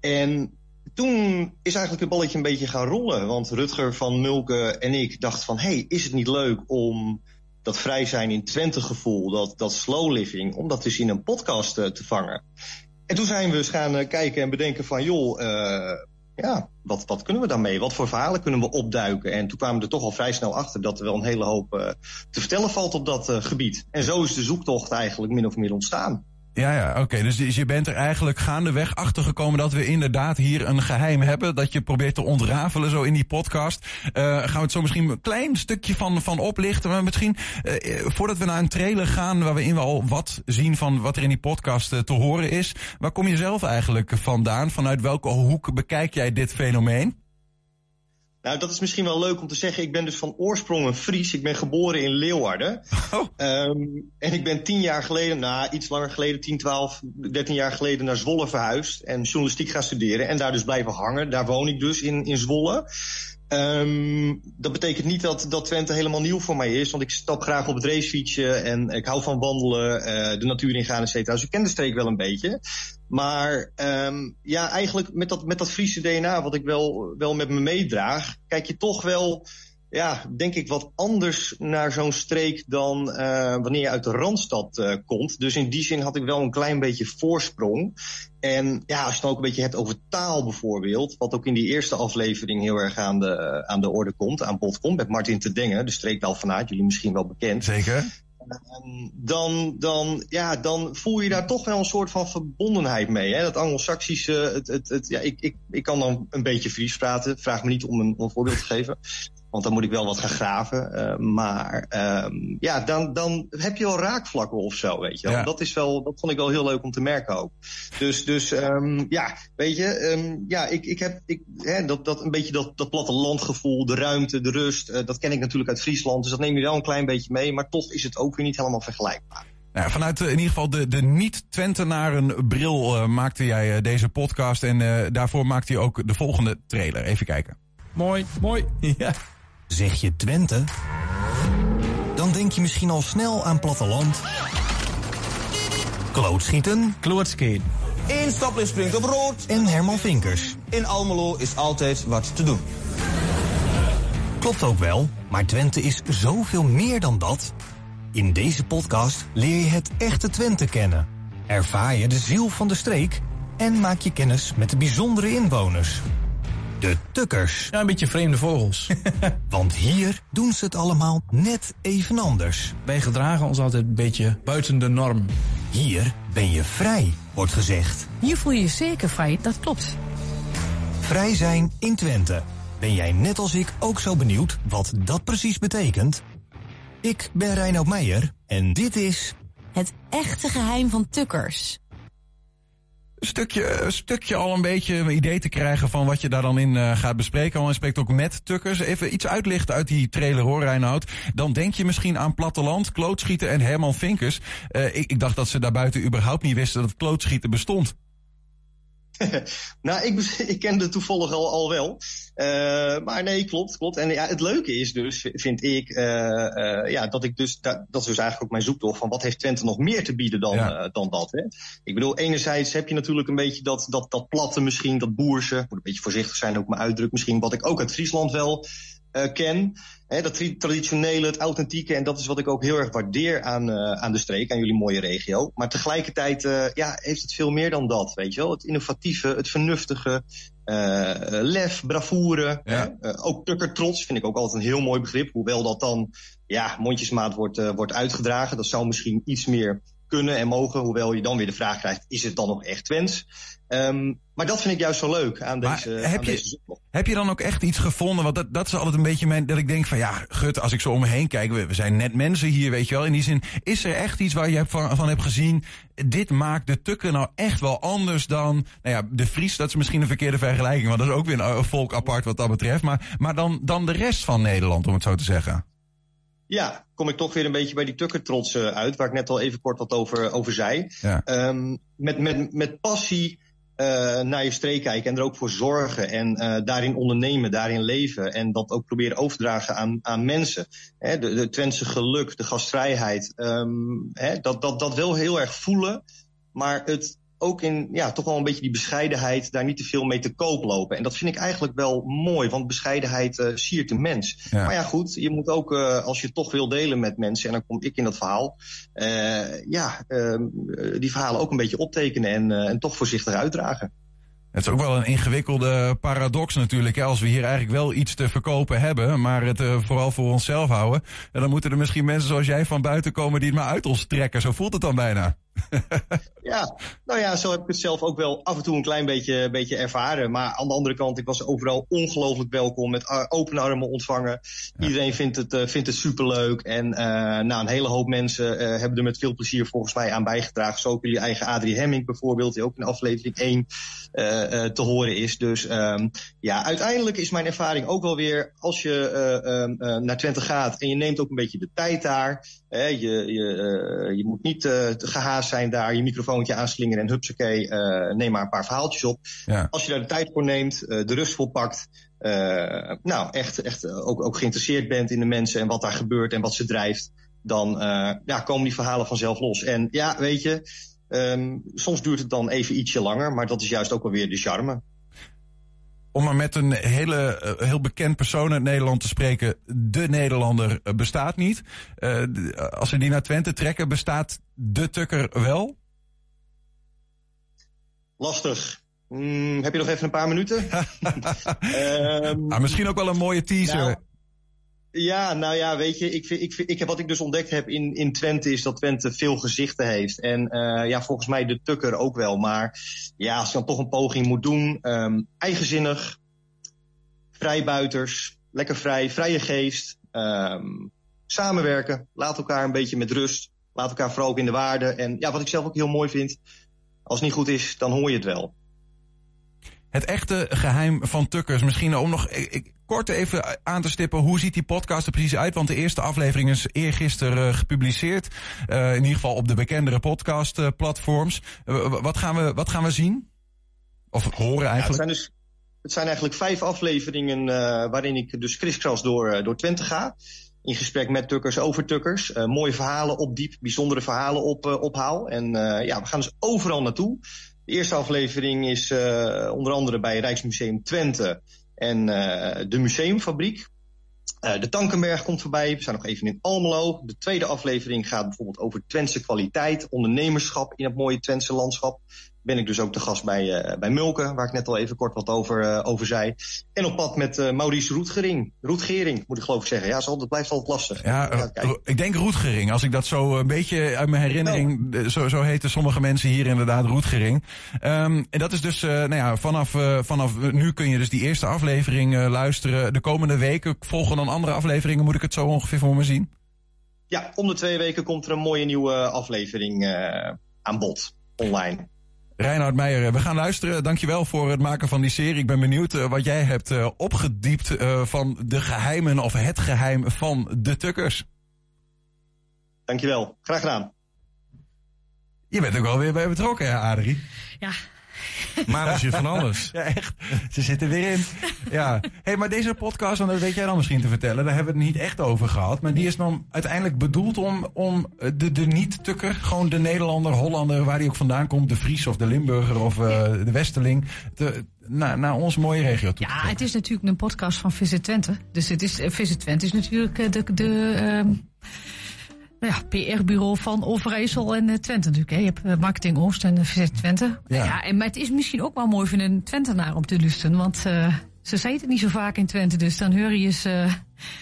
En toen is eigenlijk het balletje een beetje gaan rollen. Want Rutger van Mulken en ik dachten van... hey, is het niet leuk om dat vrij zijn in Twente gevoel... dat, dat slow living, om dat dus in een podcast eh, te vangen. En toen zijn we eens gaan eh, kijken en bedenken van... joh, eh, ja, wat, wat kunnen we daarmee? Wat voor verhalen kunnen we opduiken? En toen kwamen we er toch al vrij snel achter... dat er wel een hele hoop eh, te vertellen valt op dat gebied. En zo is de zoektocht eigenlijk min of meer ontstaan. Ja, ja, oké. Dus, dus je bent er eigenlijk gaandeweg achter gekomen dat we inderdaad hier een geheim hebben. Dat je probeert te ontrafelen zo in die podcast. Eh, gaan we het zo misschien een klein stukje van, van oplichten. Maar misschien, eh, voordat we naar een trailer gaan waarin we al wat zien van wat er in die podcast eh, te horen is. Waar kom je zelf eigenlijk vandaan? Vanuit welke hoek bekijk jij dit fenomeen? Nou, dat is misschien wel leuk om te zeggen. Ik ben dus van oorsprong een Fries. Ik ben geboren in Leeuwarden. Oh. Ehm, en ik ben tien jaar geleden, nou iets langer geleden, 10, 12, 13 jaar geleden naar Zwolle verhuisd. En journalistiek gaan studeren. En daar dus blijven hangen. Daar woon ik dus in, in Zwolle. Ehm, dat betekent niet dat, dat Twente helemaal nieuw voor mij is. Want ik stap graag op het racefietsje. En ik hou van wandelen, eh, de natuur ingaan, et cetera. Dus ik ken de streek wel een beetje. Maar ehm, ja, eigenlijk met dat, met dat Friese DNA, wat ik wel, wel met me meedraag, kijk je toch wel, ja, denk ik, wat anders naar zo'n streek dan eh, wanneer je uit de randstad eh, komt. Dus in die zin had ik wel een klein beetje voorsprong. En ja, als je het dan ook een beetje hebt over taal bijvoorbeeld, wat ook in die eerste aflevering heel erg aan de, aan de orde komt, aan bod komt, met Martin te Dengen, de streektaalfanaat, jullie misschien wel bekend. Zeker. Dan, dan, ja, dan voel je daar toch wel een soort van verbondenheid mee. Hè? Dat Anglo-Saxische, het, het, het, ja, ik, ik, ik kan dan een beetje Fries praten. Vraag me niet om een, om een voorbeeld te geven. Want dan moet ik wel wat gaan graven. Uh, maar um, ja, dan, dan heb je wel raakvlakken of zo, weet je wel. Ja. Dat, is wel, dat vond ik wel heel leuk om te merken ook. Dus, dus um, ja, weet je, um, ja, ik, ik heb ik, hè, dat, dat, een beetje dat, dat plattelandgevoel, de ruimte, de rust. Uh, dat ken ik natuurlijk uit Friesland. Dus dat neem je wel een klein beetje mee. Maar toch is het ook weer niet helemaal vergelijkbaar. Nou, vanuit uh, in ieder geval de, de niet-Twentenaren bril uh, maakte jij uh, deze podcast. En daarvoor maakte je ook de volgende trailer. Even kijken. Mooi, mooi. Ja. Zeg je Twente? Dan denk je misschien al snel aan platteland. Klootschieten. Klootschieten. Eén stoplicht springt op rood. En Herman Vinkers. In Almelo is altijd wat te doen. Klopt ook wel, maar Twente is zoveel meer dan dat. In deze podcast leer je het echte Twente kennen. Ervaar je de ziel van de streek en maak je kennis met de bijzondere inwoners. De tukkers. Ja, een beetje vreemde vogels. Want hier doen ze het allemaal net even anders. Wij gedragen ons altijd een beetje buiten de norm. Hier ben je vrij, wordt gezegd. Hier voel je je zeker vrij, dat klopt. Vrij zijn in Twente. Ben jij net als ik ook zo benieuwd wat dat precies betekent? Ik ben Reinoud Meijer en dit is... Het echte geheim van tukkers. Stukje, stukje al een beetje een idee te krijgen van wat je daar dan in uh, gaat bespreken. Je spreekt ook met tukkers. Even iets uitlichten uit die trailer hoor, Reinoud. Dan denk je misschien aan platteland, klootschieten en Herman Vinkers. Uh, ik, ik dacht dat ze daarbuiten überhaupt niet wisten dat klootschieten bestond. nou, ik, ik kende toevallig al, al wel. Uh, maar nee, klopt, klopt. En ja, het leuke is dus, vind ik, uh, uh, ja, dat ik dus, dat, dat is dus eigenlijk ook mijn zoektocht van wat heeft Twente nog meer te bieden dan, ja. dan dat. Hè? Ik bedoel, enerzijds heb je natuurlijk een beetje dat, dat, dat platte misschien, dat boerse. Moet een beetje voorzichtig zijn ook mijn uitdruk misschien, wat ik ook uit Friesland wel ken. Hè, dat traditionele, het authentieke. En dat is wat ik ook heel erg waardeer aan, uh, aan de streek, aan jullie mooie regio. Maar tegelijkertijd uh, ja, heeft het veel meer dan dat, weet je wel. Het innovatieve, het vernuftige, lef, bravoure. Ja. ook tukkertrots vind ik ook altijd een heel mooi begrip. Hoewel dat dan ja, mondjesmaat wordt, wordt uitgedragen. Dat zou misschien iets meer kunnen en mogen. Hoewel je dan weer de vraag krijgt, is het dan nog echt Twents? Um, maar dat vind ik juist zo leuk aan maar deze, heb aan je, deze zoektocht. Heb je dan ook echt iets gevonden? Want dat, dat is altijd een beetje mijn, dat ik denk van ja, gut, als ik zo om me heen kijk, we, we zijn net mensen hier, weet je wel. In die zin, is er echt iets waar je van, van hebt gezien, dit maakt de tukker nou echt wel anders dan, nou ja, de Fries, dat is misschien een verkeerde vergelijking, want dat is ook weer een volk apart wat dat betreft. Maar, maar dan, dan de rest van Nederland, om het zo te zeggen. Ja, kom ik toch weer een beetje bij die tukkertrots uh, uit, waar ik net al even kort wat over, over zei. Ja. Um, met, met, met passie uh, naar je streek kijken en er ook voor zorgen en uh, daarin ondernemen, daarin leven en dat ook proberen overdragen aan, aan mensen. Hè, de, de Twentse geluk, de gastvrijheid, um, hè, dat, dat, dat wel heel erg voelen, maar het ook in ja, toch wel een beetje die bescheidenheid daar niet te veel mee te koop lopen. En dat vind ik eigenlijk wel mooi, want bescheidenheid uh, siert de mens. Ja. Maar ja, goed, je moet ook, uh, als je toch wil delen met mensen, en dan kom ik in dat verhaal, uh, ja, die verhalen ook een beetje optekenen en, en toch voorzichtig uitdragen. Het is ook wel een ingewikkelde paradox natuurlijk. Hè? Als we hier eigenlijk wel iets te verkopen hebben, maar het vooral voor onszelf houden. En dan moeten er misschien mensen zoals jij van buiten komen die het maar uit ons trekken. Zo voelt het dan bijna. Ja, nou ja, zo heb ik het zelf ook wel af en toe een klein beetje, beetje ervaren. Maar aan de andere kant, ik was overal ongelooflijk welkom. Met open armen ontvangen. Ja. Iedereen vindt het, uh, vindt het superleuk. En uh, nou, een hele hoop mensen uh, hebben er met veel plezier volgens mij aan bijgedragen. Zo ook jullie eigen Adrie Hemming bijvoorbeeld, die ook in aflevering 1 te horen is. Dus um, ja, uiteindelijk is mijn ervaring ook wel weer, als je naar Twente gaat en je neemt ook een beetje de tijd daar. je, je, je moet niet gehaast zijn daar, je microfoontje aanslingeren en hupsakee, uh, neem maar een paar verhaaltjes op. Ja. Als je daar de tijd voor neemt, uh, de rust voor pakt, uh, nou echt, echt ook, ook geïnteresseerd bent in de mensen en wat daar gebeurt en wat ze drijft, dan ja, komen die verhalen vanzelf los. En ja, weet je, um, soms duurt het dan even ietsje langer, maar dat is juist ook alweer de charme om maar met een hele, uh, heel bekend persoon uit Nederland te spreken. De Nederlander uh, bestaat niet. Uh, als we die naar Twente trekken, bestaat de Tukker wel? Lastig. Mm, heb je nog even een paar minuten? um, ah, misschien ook wel een mooie teaser. Nou, ja, nou ja, weet je, ik, ik, ik, wat ik dus ontdekt heb in, in Twente is dat Twente veel gezichten heeft. En uh, ja, volgens mij de Tukker ook wel. Maar ja, als je dan toch een poging moet doen, um, eigenzinnig, vrijbuiters, lekker vrij, vrije geest. ehm, samenwerken. Laat elkaar een beetje met rust. Laat elkaar vooral ook in de waarde. En ja, wat ik zelf ook heel mooi vind. Als het niet goed is, dan hoor je het wel. Het echte geheim van Tukkers. Misschien om nog kort even aan te stippen. Hoe ziet die podcast er precies uit? Want de eerste aflevering is eergisteren eh, gepubliceerd. Eh, in ieder geval op de bekendere podcastplatforms. Eh, wat, gaan we, wat gaan we zien? Of horen Ja, het, eigenlijk? zijn dus, het zijn eigenlijk vijf afleveringen waarin ik dus kriskras door, door Twente ga. In gesprek met tukkers over tukkers. Mooie verhalen opdiep, bijzondere verhalen op, ophaal. En ja, we gaan dus overal naartoe. De eerste aflevering is eh, onder andere bij Rijksmuseum Twente en eh, de Museumfabriek. Eh, de Tankenberg komt voorbij. We zijn nog even in Almelo. De tweede aflevering gaat bijvoorbeeld over Twentse kwaliteit, ondernemerschap in het mooie Twentse landschap. Ben ik dus ook te gast bij, eh, bij Mulken, waar ik net al even kort wat over, eh, over zei. En op pad met eh, Maurice Roetgering. Roetgering, moet ik geloof ik zeggen. Ja, zal- dat blijft altijd lastig. Ja, ik denk Roetgering. Als ik dat zo een beetje uit mijn herinnering... Zo, zo heten sommige mensen hier inderdaad Roetgering. Ehm, en dat is dus, nou ja, vanaf, vanaf nu kun je dus die eerste aflevering luisteren. De komende weken volgen dan andere afleveringen. Moet ik het zo ongeveer voor me zien? Ja, om de twee weken komt er een mooie nieuwe aflevering aan bod. Online. Reinhard Meijer, eh, we gaan luisteren. Dankjewel voor het maken van die serie. Ik ben benieuwd eh, wat jij hebt eh, opgediept eh, van de geheimen of het geheim van de Tukkers. Dankjewel. Graag gedaan. Je bent ook wel weer bij betrokken, hè, Adrie? Ja. Manager van alles. Ja, echt. Ze zitten weer in. Ja. hey, maar deze podcast, en dat weet jij dan misschien te vertellen, daar hebben we het niet echt over gehad. Maar die is dan uiteindelijk bedoeld om, om de, de niet-tukker, gewoon de Nederlander, Hollander, waar die ook vandaan komt, de Fries of de Limburger of eh, de Westerling, te, naar, naar onze mooie regio toe. Ja, het is natuurlijk een podcast van Visit Twente. Dus het is, eh, Visit Twente is natuurlijk eh, de, de ehm, ja, PR-bureau van Overijssel en eh, Twente natuurlijk. Hè. Je hebt eh, Marketing Oost en eh, Visit Twente. Ja. Ja. en, maar het is misschien ook wel mooi voor een Twentenaar om te luisteren. Want eh, ze zei het niet zo vaak in Twente. Dus dan hoor je eens eh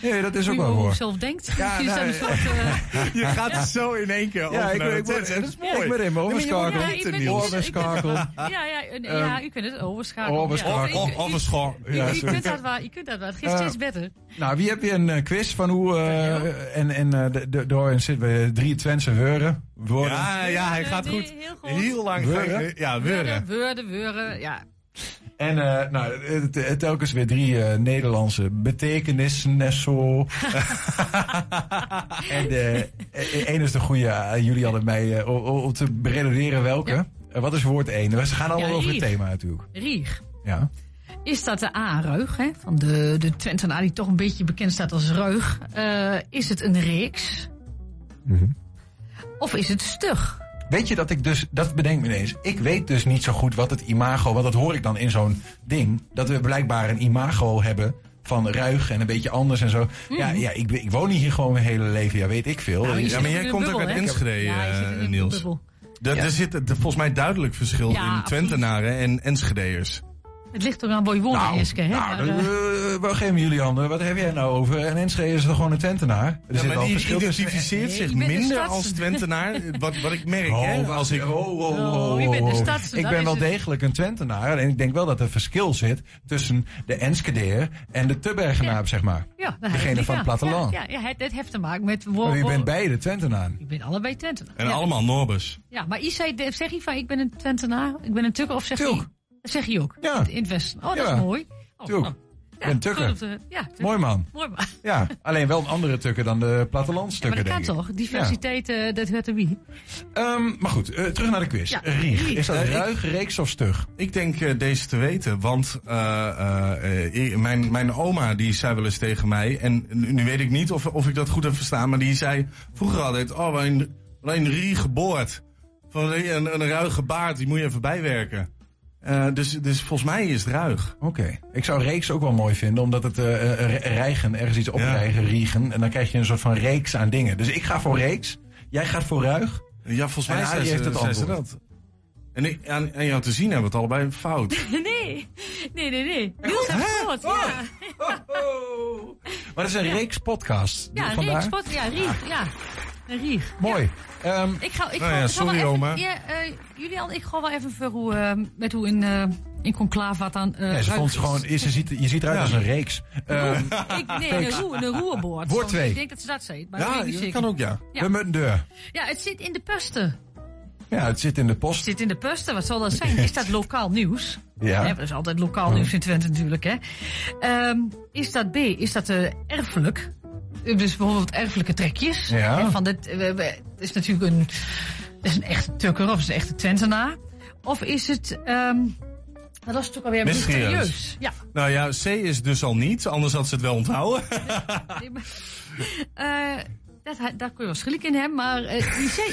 Nee, dat is ook hoe wel je voor. zelf denkt. Ja, Je is dan nou, een soort, eh, Je gaat zo in één keer Ja, ik, ik, de ik, Twente. Dat is mooi. ik ben in je wordt overschakeld. Ja, ik ben- Niels. Overschakeld. Ja, ja, en- ja, u kunt het. Ja, Oh, Overschor. U, Ja, u, sorry. kunt dat wel, u kunt dat wel. Het gaat Eh, steeds beter. Nou, wie heb je een eh, quiz van hoe... eh, en en eh, de- de- door zitten we drie Twentse weuren. Ja, ja, hij gaat goed. heel lang. Weuren? Ja, Weuren, weuren. weuren, weuren, ja. En eh, nou, telkens weer drie eh, Nederlandse betekenissen. net zo. en één is de goede. eh, jullie hadden mij om te beredeneren welke. Ja. Wat is woord één? We gaan allemaal Ja, over het thema natuurlijk. Rieg. Ja. Is dat de hè? Van de, de Twentenaar die toch een beetje bekend staat als. Eh, is het een reeks? Mhm. Of is het stug? Weet je dat ik dus, dat bedenk me ineens. Ik weet dus niet zo goed wat het imago, want dat hoor ik dan in zo'n ding. Dat we blijkbaar een imago hebben van ruig en een beetje anders en zo. Ja, ja ik, ik woon hier gewoon mijn hele leven, ja, weet ik veel. Nou, Ja, maar jij komt ook uit? Enschede, Ja, eh, Niels. Er, Ja. zit er, volgens mij duidelijk verschil Ja, in. Twentenaren en Enschedeërs. Het ligt toch aan waar je woont in hè? nou, Maar, eh, we geven jullie handen. Wat heb jij nou over? En Enschede is toch gewoon een Twentenaar? Er Ja, zit maar al die identificeert Nee, zich je minder als Twentenaar. Wat, wat ik merk, Oh, hè, als ik... oh, oh, oh, Oh, je bent oh. Ik ben wel degelijk een Twentenaar. En ik denk wel dat er verschil zit tussen de Enschedeer en de Tubbergenaar, zeg maar. ja, Degene je van het platteland. Ja, ja, ja, het, het heeft te maken met... Wo, Maar u wo- bent beide Twentenaar. Je bent allebei Twentenaar. En ja. allemaal Norbers. Ja, maar is hij, zeg je van ik ben een Twentenaar, ik ben een Tukker of zeg. Dat zeg je ook? Ja. In het Westen. Oh, dat Ja. is mooi. Oh, Tulk. oh. Ik ben Tukker. Ja, Tukker. Mooi man. Mooi man. Ja, alleen wel een andere tukker dan de Ja, maar plattelandstukken, dat kan denk ik. toch? Diversiteit, eh, dat hoort er wie. Ehm, maar goed, eh, terug naar de quiz. Ja, Rieg. Is dat ik- ruig, reeks of stug? Ik denk eh, deze te weten, want eh, eh, eh, mijn, mijn oma die zei wel eens tegen mij, en nu, weet ik niet of, of ik dat goed heb verstaan, maar die zei vroeger altijd, oh, alleen, alleen Rie geboord. Van een, een, een ruige baard, die moet je even bijwerken. Eh, dus, dus volgens mij is het ruig. Oké. Ik zou reeks ook wel mooi vinden, omdat het re- rijgen, ergens iets oprijgen, riegen. En dan krijg je een soort van reeks aan dingen. Dus ik ga voor reeks. Jij gaat voor ruig. Ja, volgens mij En heeft het antwoord. dat. En ik, aan, aan jou te zien hebben we het allebei fout. Nee, nee, nee, nee. Niels heeft het goed. Ja, Maar dat is een reeks podcast. ja Vandaar? Riek, spot, ja, Rieg, ja. Een Rieg. Mooi. Ehm, Ik ga, ik Nou ga, ja, ik ga wel sorry, even, oma. Ja, eh, Julian, ik ga wel even voor hoe, eh, met hoe in, eh, in conclave wat aan. eh Nee, ze vond ze gewoon, ze ziet, je ziet eruit Ja. als een reeks. Ehm, Ik, nee, een, roer, een roerboord. Woord twee. Ik denk dat ze dat zei. Maar Ja, dat zeker. kan ook, ja. Ja. We moeten deur. Ja, het zit in de pusten. Ja, het zit in de post. Het zit in de pusten. Wat zal dat zijn? Is dat lokaal nieuws? Ja. Dat is altijd lokaal nieuws in Twente natuurlijk. Hè? Ehm, is dat B? Is dat eh, erfelijk? Eh, Dus bijvoorbeeld erfelijke trekjes. Ja. Van dit, we- het is natuurlijk een, het is een echte tukker of is een echte Twentenaar. Of is het... ehm dat was natuurlijk alweer Mysterieus. Ja. Nou ja, C is dus al niet, anders had ze het wel onthouden. Nee, maar- Eh, dat, daar kun je wel schrik in hebben, maar eh,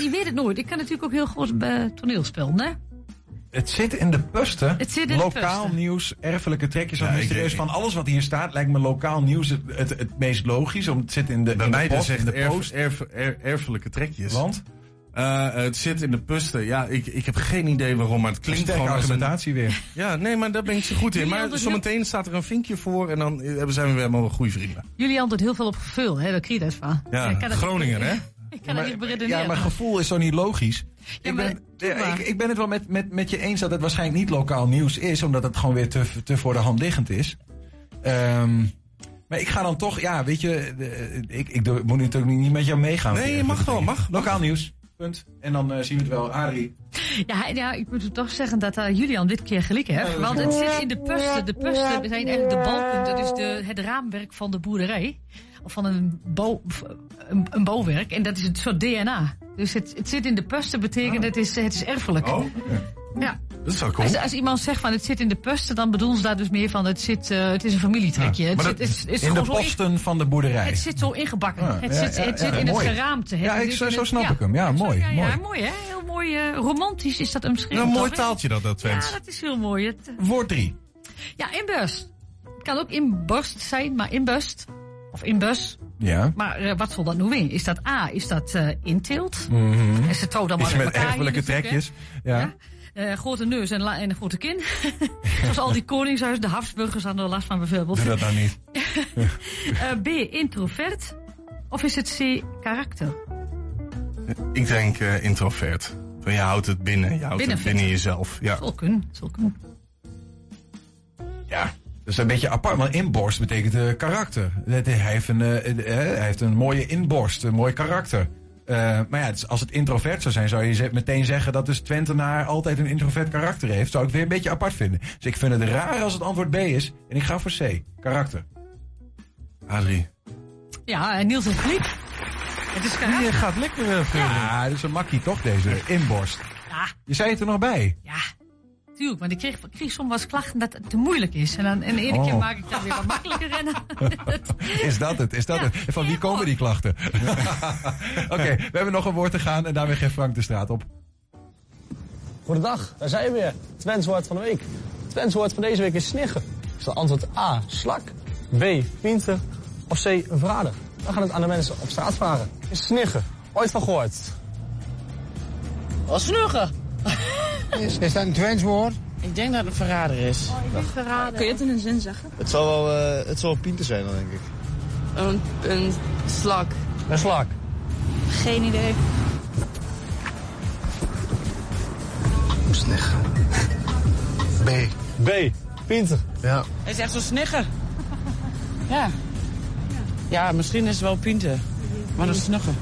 je, weet het nooit. Ik kan natuurlijk ook heel goed bij toneel spelen, hè? Het zit in de pusten. Het zit in de lokaal nieuws, erfelijke trekjes. Ja, Ja, mysterieus van alles wat hier staat lijkt me lokaal nieuws het, het, het meest logisch. Om het zit in de, Bij in de mij post, dus echt in de erf, post. erf, er- erfelijke trekjes. Want? Eh, het zit in de pusten. Ja, ik, ik heb geen idee waarom, maar het klinkt Sterke gewoon als een... argumentatie weer. Ja, nee, maar daar ben ik zo goed in. Jullie Maar zometeen staat er een vinkje voor en dan eh, zijn we weer helemaal goede vrienden. Jullie antwoord heel veel op gevul, hè? Daar krijg je dat van. Ja, dat Groningen, hè? Ik kan dat niet beredeneren. Ja, maar gevoel is zo niet logisch. Maar- ben, ja, maar. ik, ik ben het wel met, met, met je eens dat het waarschijnlijk niet lokaal nieuws is. Omdat het gewoon weer te, te voor de hand liggend is. Ehm, maar ik ga dan toch, ja, weet je, de- ik, ik moet natuurlijk niet met jou meegaan. Nee, je mag wel, mag. Lokaal nieuws, punt. En dan eh, zien we het wel. Adrie. Ja, ja, ik moet toch zeggen dat uh, Julian dit keer gelijk heeft. Ja, want het zit in de pusten. De pusten zijn eigenlijk de balken. Dat is de, het raamwerk van de boerderij. Of van een, bouw, een, een bouwwerk. En dat is een soort DNA. Dus het, het zit in de pusten betekent het is, het is erfelijk. Oh, Ja. dat is wel cool. Als, als iemand zegt van het zit in de pusten, dan bedoelen ze daar dus meer van het, zit, eh, het is een familietrekje. het, zit, het, in de in- posten van de boerderij. het zit zo ingebakken. Het zit, het zit in mooi. het geraamte. Ja, ik, zo, snap ik hem. Ja, mooi. Ja, mooi. mooi hè? Heel mooi. eh, romantisch is dat omschreven. Nou, een mooi toch, taaltje dat, dat. Ja, dat is heel mooi. Woord 3. ja, inbust. Het kan ook inborst zijn, maar inbust. Of inbus. Ja. Maar eh, wat zal dat nu weer? Is dat A, is dat. En ze trouwt dan maar Iets met erfelijke trekjes. Ja. Ja. Eh, grote neus en, en een grote kin. Zoals al die koningshuizen, de Habsburgers hadden er last van bijvoorbeeld. Doe dat nou niet. Eh, B, introvert. Of is het C, karakter? Ik denk introvert. Van je houdt het binnen, je houdt Binnen het binnen jezelf. Ja. Zal kunnen, zal kunnen. Ja. Dat is een beetje apart, maar inborst betekent eh, karakter. Dat- Hij heeft, een, eh, eh, hij heeft een mooie inborst, een mooi karakter. Eh, maar ja, is- als het introvert zou zijn, zou je meteen zeggen dat dus Twentenaar altijd een introvert karakter heeft. Zou ik weer een beetje apart vinden. Dus ik vind het raar als het antwoord B is. En ik ga voor C, karakter. Adrie. Ja, en Niels heeft gelijk. Het is karakter. Je gaat lekker uh, Ja, dat is een makkie toch, deze inborst. Ja. Je zei het er nog bij. Ja, tuurlijk. Maar ik kreeg, ik kreeg soms wel eens klachten dat het te moeilijk is. En, dan, en de ene Oh. keer maak ik dat weer wat makkelijker. En Is dat het? Is dat het? En van wie komen die klachten? Oké, we hebben nog een woord te gaan en daarmee geeft Frank de straat op. Goedendag, daar zijn we weer. Twents woord van de week. Twents woord van deze week is sniggen. Is dan antwoord A, slak, B, pinter of C, een? We gaan het aan de mensen op straat vragen. Is sniggen, ooit van gehoord? Wat snuggen? Is, is dat een Twents woord? Ik denk dat het een verrader is. Kun je het in een zin zeggen? Het zal wel, eh, het zal wel pinten zijn dan, denk ik. Een, een slak. Een slak. Geen idee. Sniggen. B. B, pinter. Ja. Hij is echt zo snigger. Ja. Ja, misschien is het wel pinten. Maar dat is snuggen.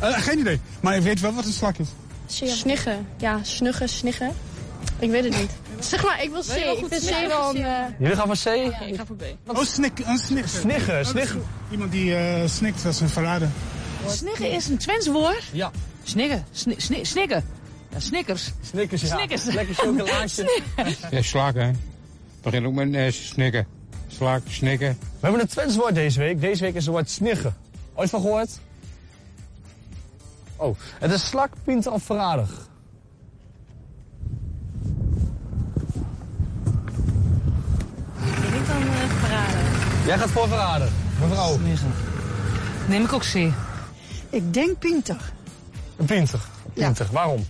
geen idee. Maar je weet wel wat een slak is. Sniggen. Ja, snuggen, sniggen. Ik weet het niet. Zeg maar, ik wil C. Wel Ik vind C sniggen? dan... eh, Jullie gaan voor C? Ik ga voor B. Oh, snik, een snigger. Sniggen, Oh. Iemand die eh snikt, dat is een verrader. Sniggen is een Twents woord? Ja. Sniggen. Sni sni snikken. Ja, snickers. Snickers, ja. Snickers. Lekker chocolaatje. Ja, slak, hè. Begin ook met een S, snikken. Slak, snikken. We hebben een Twents woord deze week. Deze week is het woord sniggen. Ooit van gehoord? Oh, het is slak, pinter of verrader. Ik dan uh, verraden. Jij gaat voor verrader. Mevrouw. Neem ik ook C. Ik denk Pinter. Een pinter. Pinter. Waarom?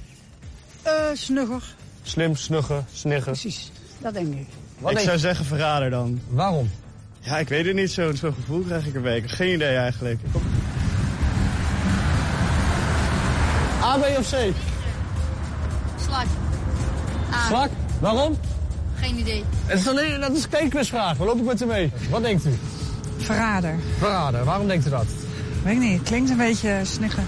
Eh, snugger. Slim, snuggen, sniggen. Precies, dat denk ik. Wat ik denk zou zeggen verrader dan. Waarom? Ja, ik weet het niet. Zo'n zo'n gevoel krijg ik erbij. Ik heb geen idee eigenlijk. A, B of C? Slak. A. Slak. Waarom? geen idee. Het is alleen, dat is geen quizvraag. Waar loop ik met u mee? Wat denkt u? Verrader. Verrader, waarom denkt u dat? Weet ik niet, klinkt een beetje snigger.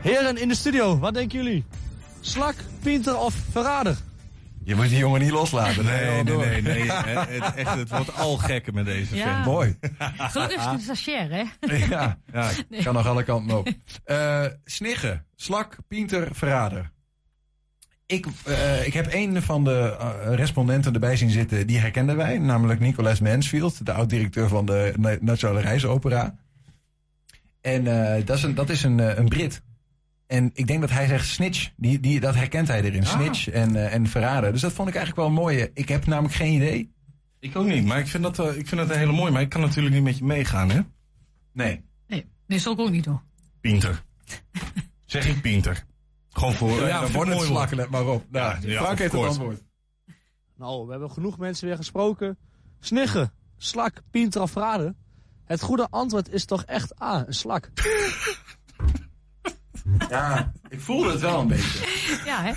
Heren in de studio, wat denken jullie? Slak, Pinter of Verrader? Je moet die jongen niet loslaten. Nee, nee, nee. nee. Het, echt, het wordt al gekker met deze Ja. vent. Mooi. Gelukkig is het stagiair, hè? ja, ja Nee. kan nog alle kanten op. Eh sniggen, slak, pinter, verrader. Ik, eh, ik heb een van de eh, respondenten erbij zien zitten, die herkenden wij. Namelijk Nicolas Mansfield, de oud-directeur van de Na- Nationale Reisopera. En eh, dat is, een, dat is een, een Brit. En ik denk dat hij zegt snitch. Die, die, dat herkent hij erin. Ah. Snitch en, eh, en verrader. Dus dat vond ik eigenlijk wel een mooie. Ik heb namelijk geen idee. Ik ook niet, maar ik vind dat, eh, ik vind dat een hele mooie. Maar ik kan natuurlijk niet met je meegaan, hè? Nee. Nee, nee zal ik ook niet doen. Pinter. zeg ik Pinter. Gewoon voor... Ja, eh, wordt het mooi slak, woord. let maar op. Nou, Ja, Frank heeft het antwoord. Nou, we hebben genoeg mensen weer gesproken. Sniggen, slak, Pinter of Verrader? Het goede antwoord is toch echt A, een slak. Ja, ik voelde het wel een beetje. Ja, hè?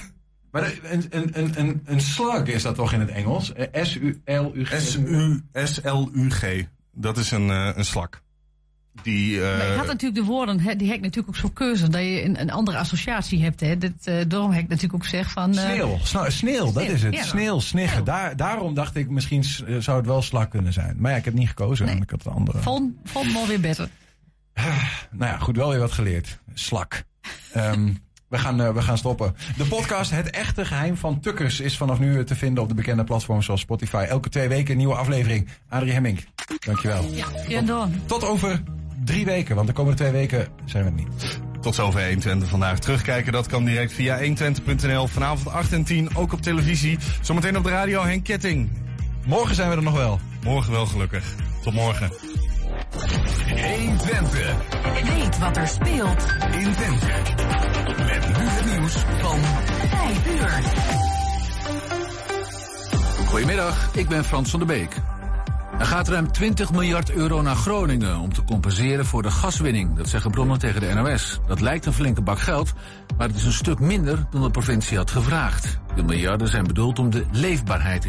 Maar een, een, een, een, een slug is dat toch in het Engels? S-U-L-U-G. S-U- S-L-U-G. Dat is een, eh, een slak. Die... eh, Maar je had natuurlijk de woorden, hè, die heb ik natuurlijk ook zo keuze, dat je een, een andere associatie hebt. Hè. Dit, eh daarom heb ik natuurlijk ook gezegd van... eh, Sneeuw, dat is het. ja. Sneeuw, sniggen. Daar, daarom dacht ik, misschien zou het wel slak kunnen zijn. Maar ja, ik heb niet gekozen, ik had een andere. Vond, vond hem alweer beter. Nou ja, goed, wel weer wat geleerd. Slak. Ehm, we, gaan, eh, we gaan stoppen. De podcast Het Echte Geheim van Tukkers is vanaf nu te vinden op de bekende platforms zoals Spotify. Elke twee weken een nieuwe aflevering. Adrie Hemming, dankjewel. Ja, door. Tot over drie weken, want de komende twee weken zijn we er niet. Tot zover 120 vandaag. Terugkijken, dat kan direct via 120.nl. Vanavond 8 en 10, ook op televisie. Zometeen op de radio, Henk Ketting. Morgen zijn we er nog wel. Morgen wel gelukkig. Tot morgen. 120. Weet wat er speelt in Twente. Met nu het nieuws van 5 uur. Goedemiddag, ik ben Frans van der Beek. Er gaat ruim 20 miljard euro naar Groningen om te compenseren voor de gaswinning. Dat zeggen bronnen tegen de NOS. Dat lijkt een flinke bak geld, maar het is een stuk minder dan de provincie had gevraagd. De miljarden zijn bedoeld om de leefbaarheid